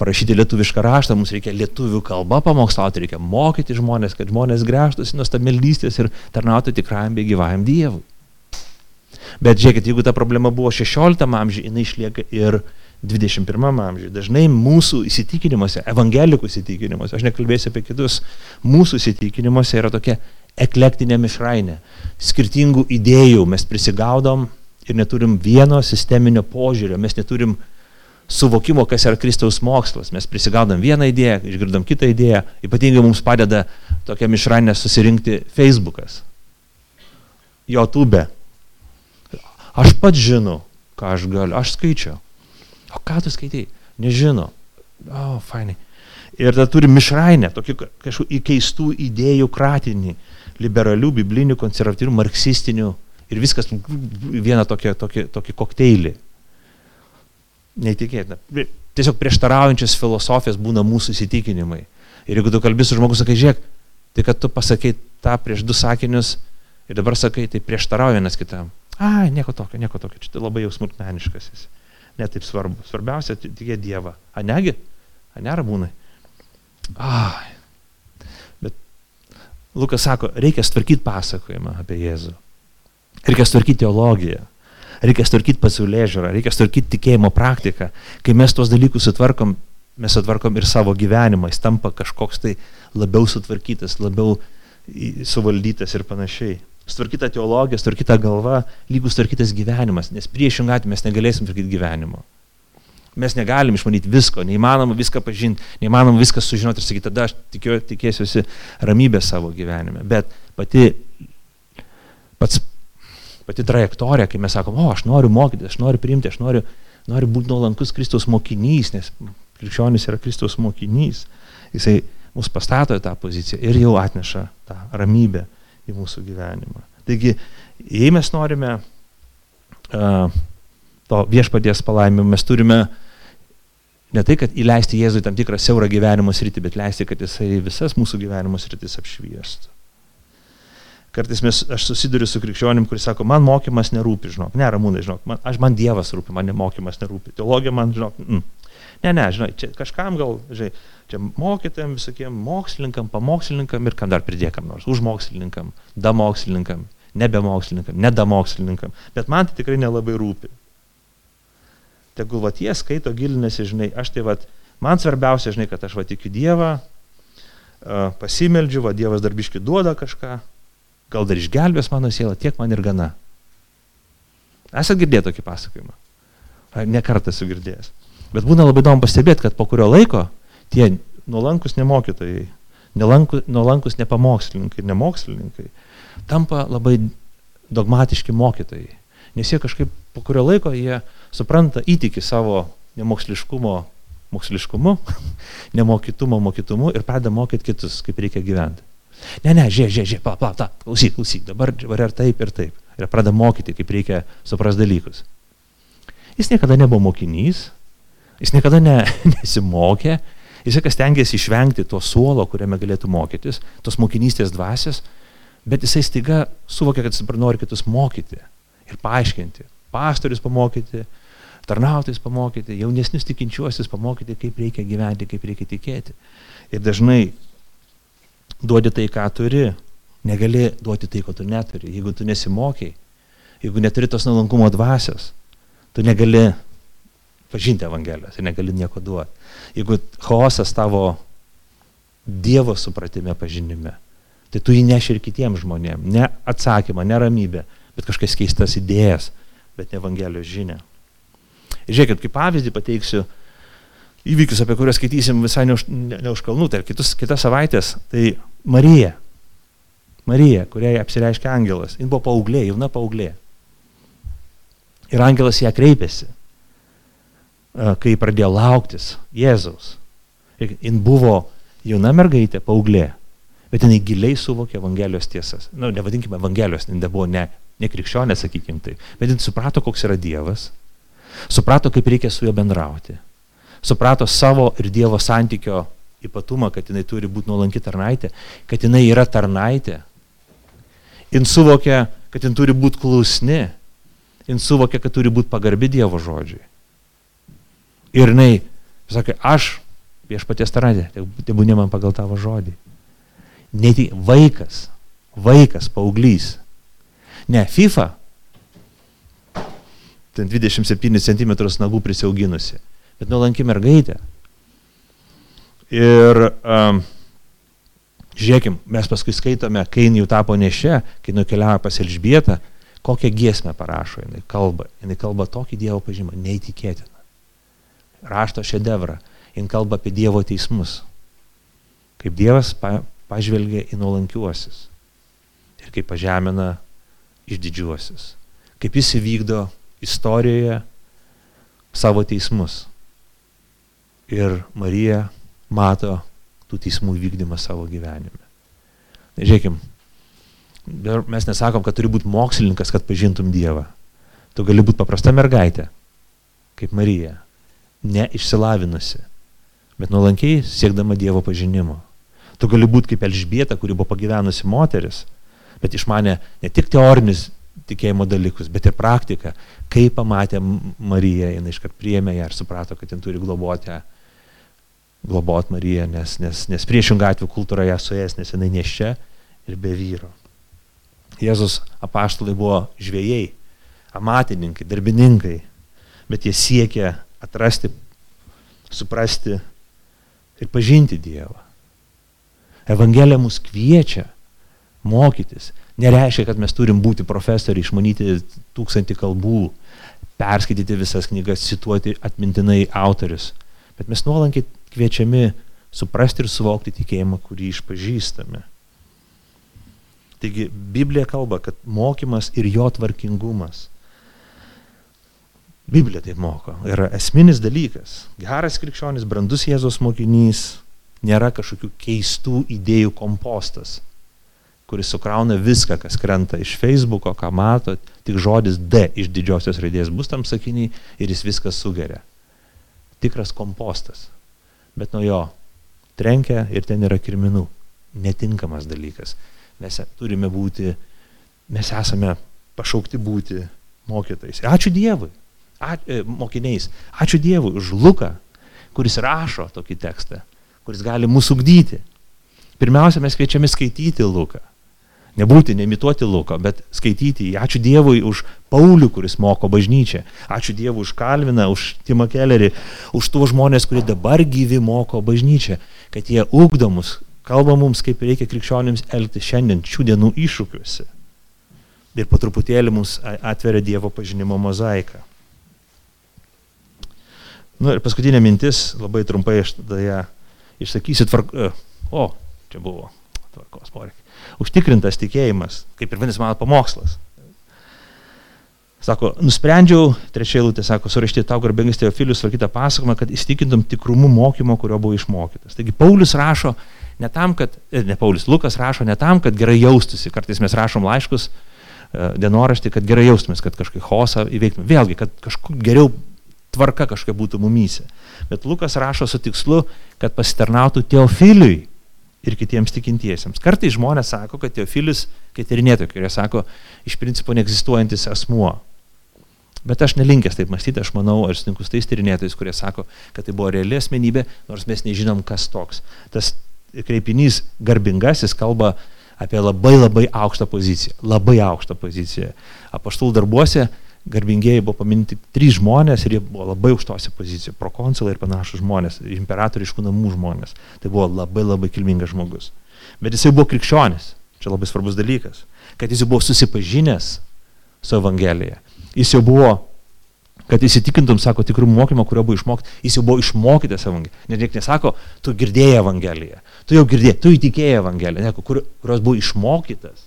parašyti lietuvišką raštą, mums reikia lietuvių kalbą pamokslauti, reikia mokyti žmonės, kad žmonės grėžtųsi nuo stabmeldystės ir tarnautų tikrajam bei gyvajam Dievui. Bet žiūrėkit, jeigu ta problema buvo 16 amžiuje, jinai išlieka ir 21 amžiuje. Dažnai mūsų įsitikinimuose, evangelikų įsitikinimuose, aš nekalbėsiu apie kitus, mūsų įsitikinimuose yra tokia eklektinė mišrainė. Skirtingų idėjų mes prisigaudom ir neturim vieno sisteminio požiūrio, mes neturim suvokimo, kas yra Kristaus mokslas. Mes prisigaudam vieną idėją, išgirdam kitą idėją, ypatingai mums padeda tokia mišranė susirinkti Facebookas, YouTube. Aš pats žinau, ką aš galiu, aš skaičiau. O ką tu skaitai? Nežino. O, oh, fainai. Ir tada turi mišrainę, tokį kažkokių įkeistų idėjų kratinį, liberalių, biblinių, konservatyvių, marksistinių ir viskas vieną tokį, tokį, tokį kokteilį neįtikėtina. Tiesiog prieštaraujančios filosofijos būna mūsų įsitikinimai. Ir jeigu tu kalbi su žmogus, sakai, žiūrėk, tai kad tu pasakai tą prieš du sakinius ir dabar sakai, tai prieštarauja vienas kitam. A, nieko tokio, nieko tokio, čia labai jau smulkmeniškas esi. Netaip svarbu. Svarbiausia, tikė Dievą. A negi? A nėra būnai? Ai. Bet Lukas sako, reikia tvarkyti pasakojimą apie Jėzų. Reikia tvarkyti teologiją reikia tvarkyti pasaulyje žiūrą, reikia tvarkyti tikėjimo praktiką. Kai mes tuos dalykus sutvarkom, mes sutvarkom ir savo gyvenimą, jis tampa kažkoks tai labiau sutvarkytas, labiau suvaldytas ir panašiai. Sutvarkyta teologija, sutvarkyta galva, lygus sutvarkytas gyvenimas, nes priešingą atveju mes negalėsim tvarkyti gyvenimo. Mes negalim išmanyti visko, neįmanoma viską pažinti, neįmanoma viską sužinoti ir sakyti, tada aš tikiu, tikėsiuosi ramybę savo gyvenime. Bet pati, pats pati trajektorija, kai mes sakom, o aš noriu mokytis, aš noriu priimti, aš noriu, noriu būti nuolankus Kristaus mokinys, nes krikščionis yra Kristaus mokinys. Jisai mus pastato į tą poziciją ir jau atneša tą ramybę į mūsų gyvenimą. Taigi, jei mes norime uh, to viešpaties palaimimo, mes turime ne tai, kad įleisti Jėzui tam tikrą siaurą gyvenimo sritį, bet leisti, kad jisai visas mūsų gyvenimo sritis apšviestų. Kartais mes, aš susiduriu su krikščionim, kuris sako, man mokymas nerūpi, žinok, ne, ramūnai, žinok, man, aš, man Dievas rūpi, man mokymas nerūpi, teologija man, žinok, mm. ne, ne, žinai, čia kažkam gal, žinai, čia mokytėm visokiem mokslininkam, pamokslininkam ir kam dar pridėkam nors, už mokslininkam, da mokslininkam, nebe mokslininkam, neda mokslininkam, bet man tai tikrai nelabai rūpi. Tegul va tie skaito gilinasi, žinai, aš tai va, man svarbiausia, žinai, kad aš va tikiu Dievą, pasimeldžiu, va Dievas darbiški duoda kažką, gal dar išgelbės mano sielą, tiek man ir gana. Esate girdėję tokį pasakojimą? Ne kartą esu girdėjęs. Bet būna labai įdomu pastebėti, kad po kurio laiko tie nuolankus nemokytojai, nuolankus nepamokslininkai, nemokslininkai tampa labai dogmatiški mokytojai. Nes jie kažkaip po kurio laiko jie supranta, įtiki savo nemoksliškumo moksliškumu, [LAUGHS] nemokytumo mokytumu ir pradeda mokyti kitus, kaip reikia gyventi. Ne, ne, žiūrėk, žiūrėk, žiūrėk, pala, pala, klausyk, klausyk, dabar var ir taip, ir taip. Ir pradeda mokyti, kaip reikia supras dalykus. Jis niekada nebuvo mokinys, jis niekada ne, [LAUGHS] nesimokė, jis kas tengiasi išvengti to suolo, kuriame galėtų mokytis, tos mokinystės dvasios, bet jisai staiga suvokia, kad jis dabar nori kitus mokyti ir paaiškinti. Pastorius pamokyti, tarnautis pamokyti, jaunesnius tikinčiuosius pamokyti, kaip reikia gyventi, kaip reikia tikėti. Ir dažnai duodi tai, ką turi, negali duoti tai, ko tu neturi. Jeigu tu nesimokiai, jeigu neturi tos nuolankumo dvasios, tu negali pažinti Evangelijos ir negali nieko duoti. Jeigu chaosas tavo Dievo supratime pažinime, tai tu jį neši ir kitiems žmonėms. Ne atsakymą, ne ramybę, bet kažkokias keistas idėjas, bet ne Evangelijos. Ir žiūrėkit, kaip pavyzdį pateiksiu įvykius, apie kuriuos skaitysim visai ne už, ne, ne už kalnų, tai kitus, kitas savaitės, tai Marija. Marija, kuriai apsireiškia angelas. Jis buvo paauglė, jauna paauglė. Ir angelas ją kreipėsi, kai pradėjo lauktis Jėzaus. Jin buvo jauna mergaitė, paauglė, bet jinai giliai suvokė Evangelijos tiesas. Na, nu, nevadinkime Evangelijos, jin buvo ne, ne krikščionė, sakykime tai, bet jin suprato, koks yra Dievas, suprato, kaip reikia su juo bendrauti suprato savo ir Dievo santykio ypatumą, kad jinai turi būti nuolanki tarnaitė, kad jinai yra tarnaitė. Jis suvokia, kad jin turi būti klusni. Jis suvokia, kad turi būti pagarbi Dievo žodžiui. Ir jinai sakė, aš viešpaties tarnaitė, tebūnė man pagal tavo žodį. Net vaikas, vaikas, paauglys. Ne, FIFA, ten 27 cm nagų prisiauginusi bet nuolanki mergaitė. Ir um, žiūrėkim, mes paskui skaitome, kai jau tapo nešia, kai nukeliavo pas Elžbietą, kokią giesmę parašo jinai kalba. Jinai kalba tokį Dievo pažymą, neįtikėtiną. Rašto šedevrą. Jin kalba apie Dievo teismus. Kaip Dievas pa, pažvelgia į nuolankiuosius. Ir kaip pažemina išdidžiuosius. Kaip jis įvykdo istorijoje savo teismus ir Marija mato tų teismų vykdymą savo gyvenime. Žiūrėkim, mes nesakom, kad turi būti mokslininkas, kad pažintum Dievą. Tu gali būti paprasta mergaitė, kaip Marija, neišsilavinusi, bet nuolankiai siekdama Dievo pažinimo. Tu gali būti kaip Elžbieta, kuri buvo pagyvenusi moteris, bet išmane ne tik teorinius tikėjimo dalykus, bet ir praktiką. Kai pamatė Mariją, jinai iškart priėmė ją ir suprato, kad jin turi globoti globot Mariją, nes, nes, nes priešingą atveju kultūra ją suės, nes jinai neščia ir be vyro. Jėzus apaštalai buvo žvėjai, amatininkai, darbininkai, bet jie siekė atrasti, suprasti ir pažinti Dievą. Evangelija mus kviečia mokytis. Nereiškia, kad mes turim būti profesoriai, išmanyti tūkstantį kalbų, perskaityti visas knygas, cituoti atmintinai autorius. Bet mes nuolankiai kviečiami suprasti ir suvokti tikėjimą, kurį išpažįstame. Taigi Biblija kalba, kad mokymas ir jo tvarkingumas. Biblija taip moko. Yra esminis dalykas. Geras krikščionis, brandus Jėzos mokinys nėra kažkokių keistų idėjų kompostas, kuris sukrauna viską, kas krenta iš Facebooko, ką matot, tik žodis D iš didžiosios raidės bus tam sakiniai ir jis viską sugeria. Tikras kompostas. Bet nuo jo trenkia ir ten yra kirminų. Netinkamas dalykas. Mes turime būti, mes esame pašaukti būti mokytais. Ačiū Dievui, a, e, mokiniais. Ačiū Dievui už Luką, kuris rašo tokį tekstą, kuris gali mūsų ugdyti. Pirmiausia, mes kviečiame skaityti Luką. Nebūti, nemituoti Luko, bet skaityti jį. Ačiū Dievui už Paulių, kuris moko bažnyčią. Ačiū Dievui už Kalviną, už Timą Kellerį, už tuos žmonės, kurie dabar gyvi moko bažnyčią, kad jie ugdomus, kalba mums, kaip reikia krikščionims elgtis šiandien, šių dienų iššūkiuose. Ir po truputėlį mums atveria Dievo pažinimo mozaiką. Na nu, ir paskutinė mintis, labai trumpai aš tada ją išsakysiu. Tvark... O, čia buvo tvarkos poreikiai užtikrintas tikėjimas, kaip ir vadinasi mano pamokslas. Sako, nusprendžiau, trečia eilutė sako, surašyti tau garbingas Teofilius varkytą pasakojimą, kad įstikintum tikrumu mokymo, kurio buvo išmokytas. Taigi Paulius rašo ne tam, kad, e, ne Paulius, Lukas rašo ne tam, kad gerai jaustųsi. Kartais mes rašom laiškus, e, dienoraštį, kad gerai jaustumės, kad kažkokį hosą įveiktume. Vėlgi, kad kažkur geriau tvarka kažkokia būtų mumyse. Bet Lukas rašo su tikslu, kad pasitarnautų Teofiliui ir kitiems tikintiesiems. Kartai žmonės sako, kad Teofilis, kai tyrinėtojai, kurie sako, iš principo neegzistuojantis asmuo. Bet aš nelinkęs taip mąstyti, aš manau, aš sutinku su tais tyrinėtojais, kurie sako, kad tai buvo reali asmenybė, nors mes nežinom, kas toks. Tas kreipinys garbingasis kalba apie labai labai aukštą poziciją. Labai aukštą poziciją. Apaštul darbuose garbingieji buvo paminti trys žmonės ir jie buvo labai aukštose pozicijoje, prokonsulai ir panašus žmonės, imperatoriškų namų žmonės. Tai buvo labai labai kilmingas žmogus. Bet jisai buvo krikščionis, čia labai svarbus dalykas, kad jis jau buvo susipažinęs su Evangelija. Jis jau buvo, kad įsitikintum, sako, tikrų mokymą, kurio buvo išmokti, jis jau buvo išmokytas Evangeliją. Net niekas nesako, tu girdėjai Evangeliją, tu jau girdėjai, tu įtikėjai Evangeliją, ne, kur, kurios buvo išmokytas.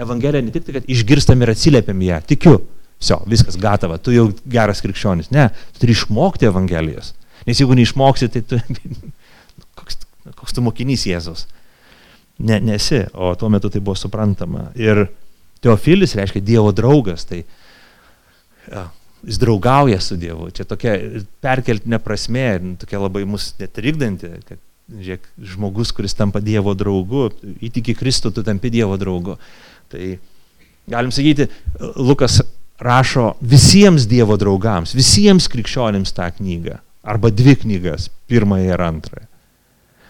Evangelija ne tik tai, kad išgirstam ir atsiliepiam ją, tikiu, Vsio, viskas gatava, tu jau geras krikščionis. Ne, tu turi išmokti Evangelijos. Nes jeigu neišmoksi, tai tu... [LAUGHS] koks, koks tu mokinys Jėzus? Ne, nesi, o tuo metu tai buvo suprantama. Ir Teofilis reiškia Dievo draugas, tai ja, jis draugauja su Dievu. Čia tokia perkeltinė prasme, tokia labai mus netrikdanti, kad žiūrėk, žmogus, kuris tampa Dievo draugu, įtiki Kristų, tu tampi Dievo draugu. Tai galim sakyti, Lukas rašo visiems Dievo draugams, visiems krikščionims tą knygą, arba dvi knygas, pirmąją ir antrąją.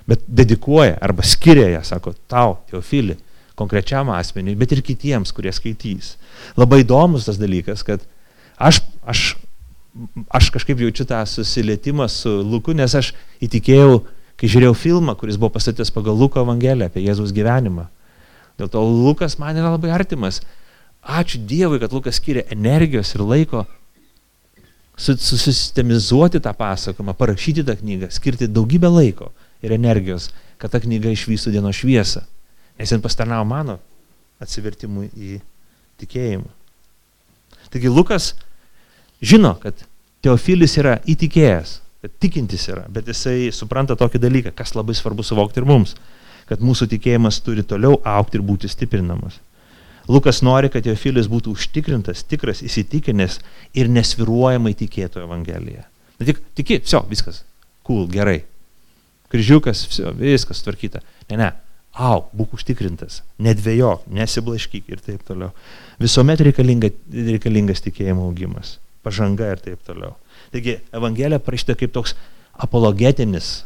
Bet dedikuoja arba skiria ją, sako, tau, Teofilį, konkrečiam asmeniui, bet ir kitiems, kurie skaitys. Labai įdomus tas dalykas, kad aš, aš, aš kažkaip jaučiu tą susilietimą su Luku, nes aš įtikėjau, kai žiūrėjau filmą, kuris buvo pastatytas pagal Luko Evangeliją apie Jėzaus gyvenimą. Dėl to Lukas man yra labai artimas. Ačiū Dievui, kad Lukas skiria energijos ir laiko susistemizuoti tą pasakojimą, parašyti tą knygą, skirti daugybę laiko ir energijos, kad ta knyga išvystų dienos šviesą. Nes jis pastarnavo mano atsivertimui į tikėjimą. Taigi Lukas žino, kad Teofilis yra įtikėjęs, kad tikintis yra, bet jisai supranta tokį dalyką, kas labai svarbu suvokti ir mums, kad mūsų tikėjimas turi toliau aukti ir būti stiprinamas. Lukas nori, kad Teofilis būtų užtikrintas, tikras, įsitikinęs ir nesviruojamai tikėtų Evangeliją. Tik, tiki, viso, viskas, cool, gerai. Kryžiukas, viso, viskas tvarkyta. Ne, ne, au, būk užtikrintas, nedvėjok, nesiblaškyk ir taip toliau. Visuomet reikalinga, reikalingas tikėjimo augimas, pažanga ir taip toliau. Taigi, Evangelija parašyta kaip toks apologetinis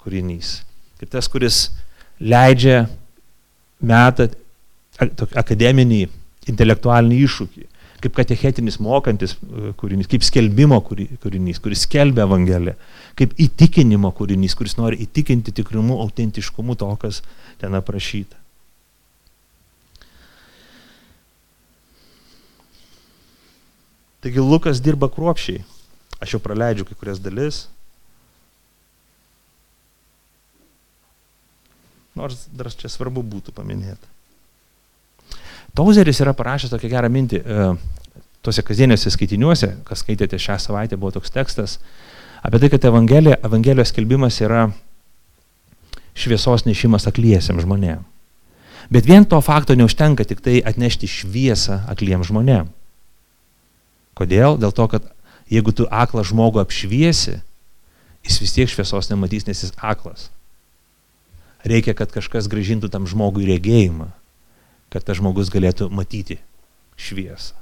kūrinys, kaip tas, kuris leidžia metą akademinį, intelektualinį iššūkį, kaip katechetinis mokantis e, kūrinys, kaip skelbimo kūrinys, kuris skelbia Evangeliją, kaip įtikinimo kūrinys, kuris nori įtikinti tikrumu, autentiškumu to, kas ten aprašyta. Taigi Lukas dirba kruopšiai. Aš jau praleidžiu kai kurias dalis. Nors dar čia svarbu būtų paminėti. Tauzeris yra parašęs tokią gerą mintį, e, tuose kasdieniuose skaitiniuose, kas skaitėte šią savaitę, buvo toks tekstas, apie tai, kad Evangelija, Evangelijos skelbimas yra šviesos nešimas akliesiam žmonėm. Bet vien to fakto neužtenka tik tai atnešti šviesą akliem žmonėm. Kodėl? Dėl to, kad jeigu tu aklą žmogų apšviesi, jis vis tiek šviesos nematys, nes jis aklas. Reikia, kad kažkas gražintų tam žmogui regėjimą, kad tas žmogus galėtų matyti šviesą.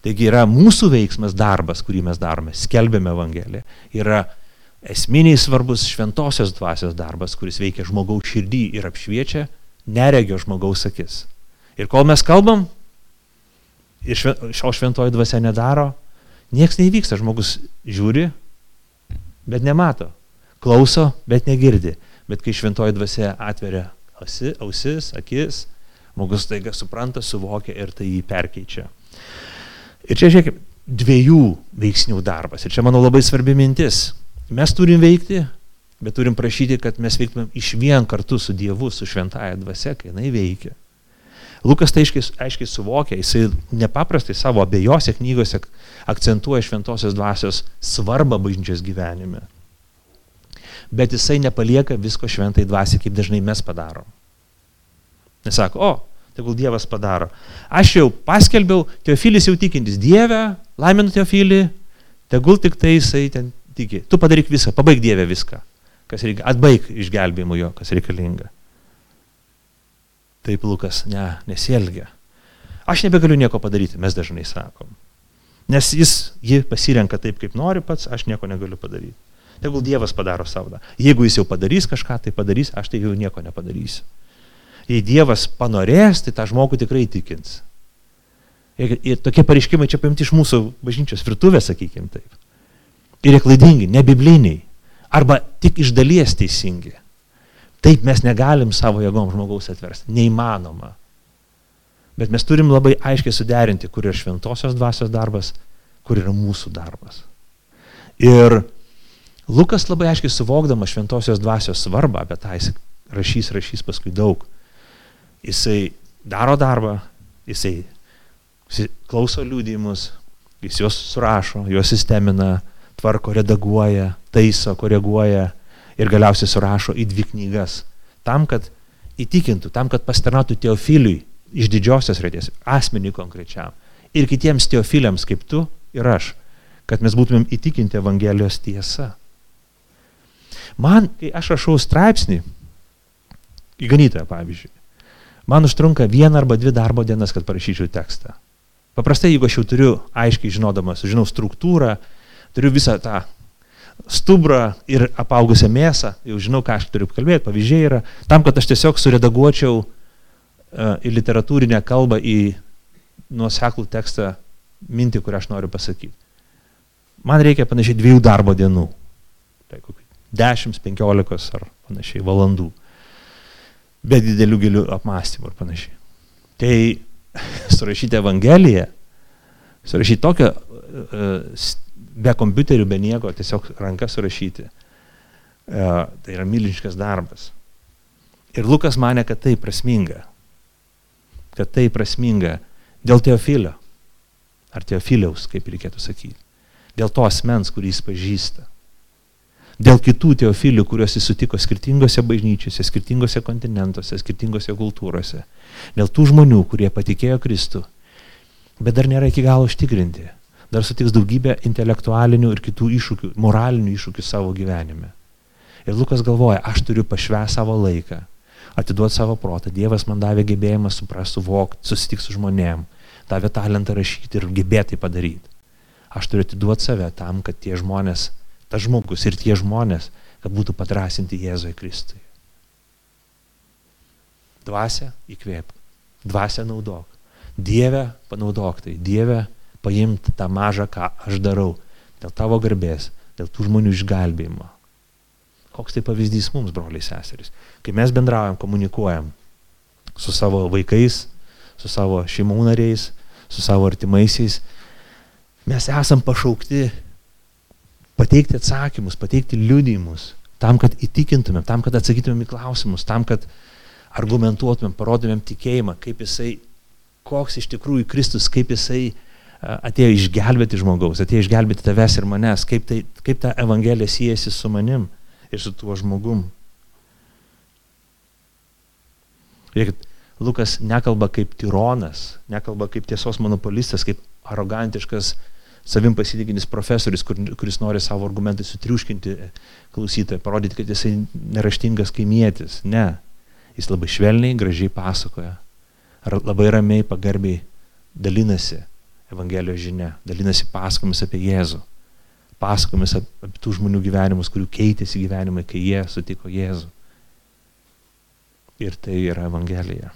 Taigi yra mūsų veiksmas darbas, kurį mes darome, skelbėme Evangeliją, yra esminiai svarbus šventosios dvasios darbas, kuris veikia žmogaus širdį ir apšviečia neregio žmogaus akis. Ir kol mes kalbam, ir šio šventoji dvasia nedaro, nieks neįvyksta, žmogus žiūri, bet nemato, klauso, bet negirdi. Bet kai šventoji dvasia atveria ausi, ausis, akis, žmogus taiga supranta, suvokia ir tai jį perkeičia. Ir čia, žiūrėkime, dviejų veiksnių darbas. Ir čia, manau, labai svarbi mintis. Mes turim veikti, bet turim prašyti, kad mes veiktumėm iš vien kartu su Dievu, su šventąją dvasia, kai jinai veikia. Lukas tai aiškiai, aiškiai suvokia, jisai nepaprastai savo abiejose knygose akcentuoja šventosios dvasios svarbą bažnyčios gyvenime. Bet jisai nepalieka visko šventai dvasiai, kaip dažnai mes padarom. Nesako, o, tegul Dievas padaro. Aš jau paskelbiau, Teofilis jau tikintis Dievę, laiminu Teofilį, tegul tik tai jisai ten tiki. Tu padaryk viską, pabaig Dievę viską kas reikia, atbaig išgelbėjimu jo, kas reikalinga. Taip Lukas, ne, nesielgia. Aš nebegaliu nieko padaryti, mes dažnai sakom. Nes jis jį pasirenka taip, kaip nori pats, aš nieko negaliu padaryti. Tegul Dievas padaro savo. Jeigu jis jau padarys kažką, tai padarys, aš tai jau nieko nepadarysiu. Jei Dievas panorės, tai tą žmogų tikrai įtikins. Ir, ir tokie pareiškimai čia paimti iš mūsų bažnyčios virtuvės, sakykime taip. Ir jie klaidingi, nebibliniai arba tik iš dalies teisingi. Taip mes negalim savo jėgom žmogaus atversti. Neįmanoma. Bet mes turim labai aiškiai suderinti, kur yra šventosios dvasios darbas, kur yra mūsų darbas. Ir Lukas labai aiškiai suvokdamas šventosios dvasios svarbą, apie tą jis rašys, rašys paskui daug. Jisai daro darbą, jisai klauso liūdėjimus, jis juos surašo, juos sistemina, tvarko, redaguoja, taiso, koreguoja ir galiausiai surašo į dvi knygas. Tam, kad įtikintų, tam, kad pastarnautų teofiliui iš didžiosios raidės, asmeniui konkrečiam. Ir kitiems teofiliams kaip tu ir aš, kad mes būtumėm įtikinti Evangelijos tiesa. Man, kai aš rašau straipsnį, į ganytoją pavyzdžiui, man užtrunka vieną arba dvi darbo dienas, kad parašyčiau tekstą. Paprastai, jeigu aš jau turiu aiškiai žinodamas, žinau struktūrą, turiu visą tą stubrą ir apaugusią mėsą, jau žinau, ką aš turiu kalbėti, pavyzdžiai yra, tam, kad aš tiesiog suredaguočiau uh, į literatūrinę kalbą, į nuoseklų tekstą mintį, kurią aš noriu pasakyti. Man reikia panašiai dviejų darbo dienų. Tai 10-15 ar panašiai valandų. Be didelių gilių apmąstymų ir panašiai. Tai surašyti Evangeliją, surašyti tokią uh, be kompiuterių, be nieko, tiesiog ranka surašyti. E, tai yra milžiniškas darbas. Ir Lukas mane, kad tai prasminga. Kad tai prasminga dėl teofilio. Ar teofiliaus, kaip reikėtų sakyti. Dėl to asmens, kurį jis pažįsta. Dėl kitų teofilių, kuriuos jis sutiko skirtingose bažnyčiose, skirtingose kontinentuose, skirtingose kultūrose. Dėl tų žmonių, kurie patikėjo Kristų, bet dar nėra iki galo užtikrinti dar sutiks daugybę intelektualinių ir kitų iššūkių, moralinių iššūkių savo gyvenime. Ir Lukas galvoja, aš turiu pašvęs savo laiką, atiduoti savo protą. Dievas man davė gebėjimą suprasti, suvokti, susitikti su žmonėm, davė talentą rašyti ir gebėti tai padaryti. Aš turiu atiduoti save tam, kad tie žmonės, tas žmogus ir tie žmonės, kad būtų padrasinti Jėzui Kristui. Dvasia įkvėp, dvasia naudok. Dieve panaudok tai, Dieve paimti tą mažą, ką aš darau, dėl tavo garbės, dėl tų žmonių išgelbėjimo. Koks tai pavyzdys mums, broliai seserys. Kai mes bendraujam, komunikuojam su savo vaikais, su savo šeimų nariais, su savo artimaisiais, mes esam pašaukti pateikti atsakymus, pateikti liudijimus, tam, kad įtikintumėm, tam, kad atsakytumėm į klausimus, tam, kad argumentuotumėm, parodomėm tikėjimą, kaip jisai, koks iš tikrųjų Kristus, kaip jisai atėjo išgelbėti žmogaus, atėjo išgelbėti tavęs ir manęs, kaip, tai, kaip ta Evangelija siejasi su manim ir su tuo žmogum. Žiūrėkit, Lukas nekalba kaip tironas, nekalba kaip tiesos monopolistas, kaip arogantiškas savim pasitikinis profesorius, kur, kuris nori savo argumentai sutriuškinti klausytoją, parodyti, kad jisai neraštingas kaimietis. Ne. Jis labai švelniai, gražiai pasakoja. Ar labai ramiai, pagarbiai dalinasi Evangelijos žinia, dalinasi pasakomis apie Jėzų. Pasakomis apie tų žmonių gyvenimus, kurių keitėsi gyvenimai, kai jie sutiko Jėzų. Ir tai yra Evangelija.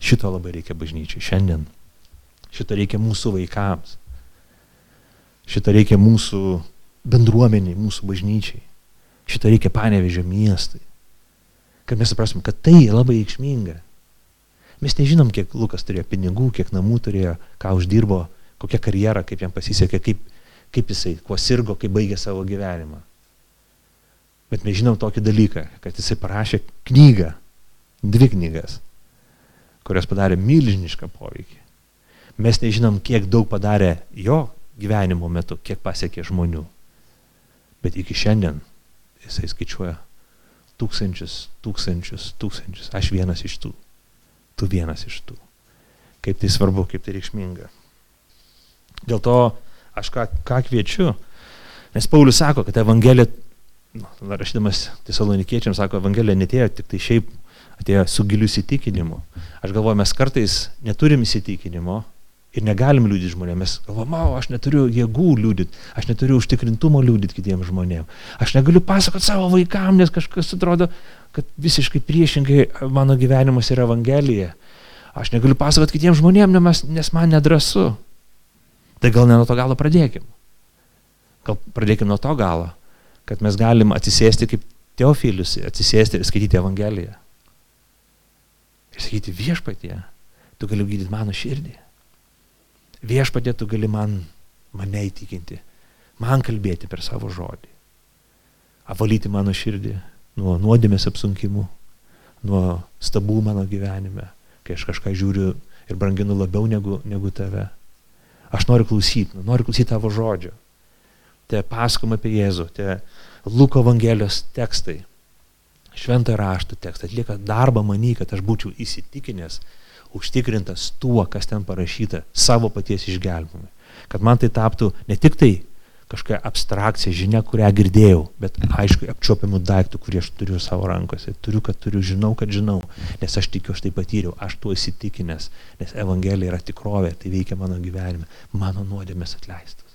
Šito labai reikia bažnyčiai šiandien. Šito reikia mūsų vaikams. Šito reikia mūsų bendruomeniai, mūsų bažnyčiai. Šito reikia panevežio miestui. Kad mes suprasim, kad tai labai reikšminga. Mes nežinom, kiek Lukas turėjo pinigų, kiek namų turėjo, ką uždirbo, kokią karjerą, kaip jam pasisekė, kaip, kaip jisai, kuo sirgo, kaip baigė savo gyvenimą. Bet mes žinom tokį dalyką, kad jisai parašė knygą, dvi knygas, kurios padarė milžinišką poveikį. Mes nežinom, kiek daug padarė jo gyvenimo metu, kiek pasiekė žmonių. Bet iki šiandien jisai skaičiuoja tūkstančius, tūkstančius, tūkstančius. Aš vienas iš tų. Tu vienas iš tų. Kaip tai svarbu, kaip tai reikšminga. Dėl to aš ką, ką kviečiu, nes Paulius sako, kad Evangelija, nu, rašydamas tesalonikiečiams, sako, Evangelija netėjo tik tai šiaip atėjo su giliu įsitikinimu. Aš galvoju, mes kartais neturim įsitikinimo, ir negalim liūdyti galvom, o, aš neturiu jėgų liūdyti, aš neturiu užtikrintumo liūdyti kitiems žmonėms. Aš negaliu pasakoti savo vaikams, nes kažkas atrodo, kad visiškai priešingai mano gyvenimas yra Evangelija. Aš negaliu pasakoti kitiems žmonėms, nes man nedrasu. Tai gal ne nuo to galo pradėkim. Gal pradėkim nuo to galo, kad mes galim atsisėsti kaip Teofilius, atsisėsti ir skaityti Evangeliją. Ir sakyti viešpatie, tu gali gydyti mano širdį viešpatė tu gali man, mane įtikinti, man kalbėti per savo žodį, avalyti mano širdį nuo nuodėmės apsunkimų, nuo stabų mano gyvenime, kai aš kažką žiūriu ir branginu labiau negu, negu tave. Aš noriu klausyti, noriu klausyti tavo žodžio. Te pasakom apie Jėzų, te Luko Evangelijos tekstai, šventą raštų tekstai atlieka darbą manį, kad aš būčiau įsitikinęs, užtikrintas tuo, kas ten parašyta, savo paties išgelbimui. Kad man tai taptų ne tik tai kažkokia abstrakcija, žinia, kurią girdėjau, bet aišku, apčiopiamų daiktų, kurį aš turiu savo rankose. Turiu, kad turiu, žinau, kad žinau, nes aš tikiu, aš tai patyriau, aš tuo įsitikinęs, nes Evangelija yra tikrovė, tai veikia mano gyvenime, mano nuodėmės atleistas.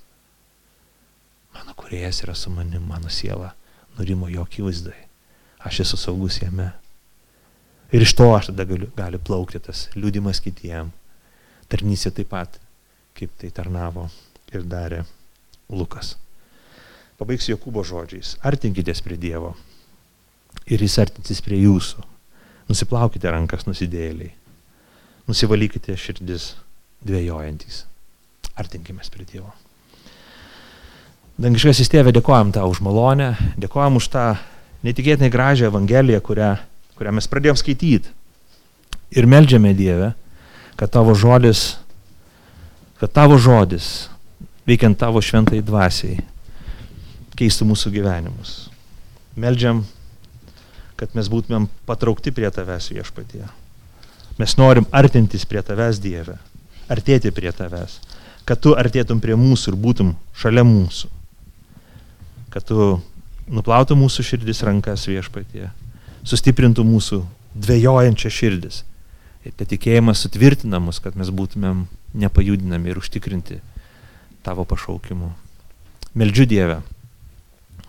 Mano kuriejas yra su manim, mano siela nurimo jo akivaizdai. Aš esu saugus jame. Ir iš to aš tada galiu, gali plaukti tas liūdimas kitiem. Tarnysė taip pat, kaip tai tarnavo ir darė Lukas. Pabaigsiu Jokūbo žodžiais. Artinkitės prie Dievo ir jis artinsis prie jūsų. Nusiplaukite rankas nusidėliai. Nusivalykite širdis dvėjojantys. Artinkimės prie Dievo. Dangiškasis tėvė, dėkojam tau už malonę, dėkojam už tą netikėtinai gražią Evangeliją, kurią kurią mes pradėjom skaityti. Ir melžiame Dievę, kad tavo žodis, kad tavo žodis, veikiant tavo šventai dvasiai, keistų mūsų gyvenimus. Meldžiam, kad mes būtumėm patraukti prie tavęs viešpatie. Mes norim artintis prie tavęs Dieve, artėti prie tavęs, kad tu artėtum prie mūsų ir būtum šalia mūsų, kad tu nuplautum mūsų širdis rankas viešpatie sustiprintų mūsų dvėjojančią širdis. Ir tie tikėjimas sutvirtina mus, kad mes būtumėm nepajudinami ir užtikrinti tavo pašaukimu. Meldžiu Dievę,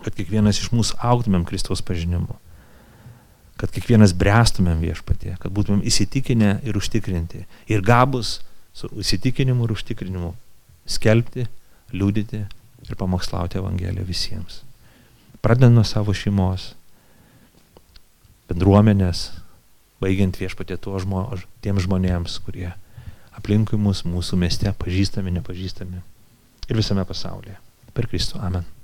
kad kiekvienas iš mūsų auktumėm Kristaus pažinimu, kad kiekvienas brestumėm viešpatie, kad būtumėm įsitikinę ir užtikrinti. Ir gabus su įsitikinimu ir užtikrinimu skelbti, liūdyti ir pamokslauti Evangeliją visiems. Pradedant nuo savo šeimos, bendruomenės, baigiant viešpatė žmo, tiem žmonėms, kurie aplinkui mus, mūsų mieste, pažįstami, nepažįstami ir visame pasaulyje. Per Kristų. Amen.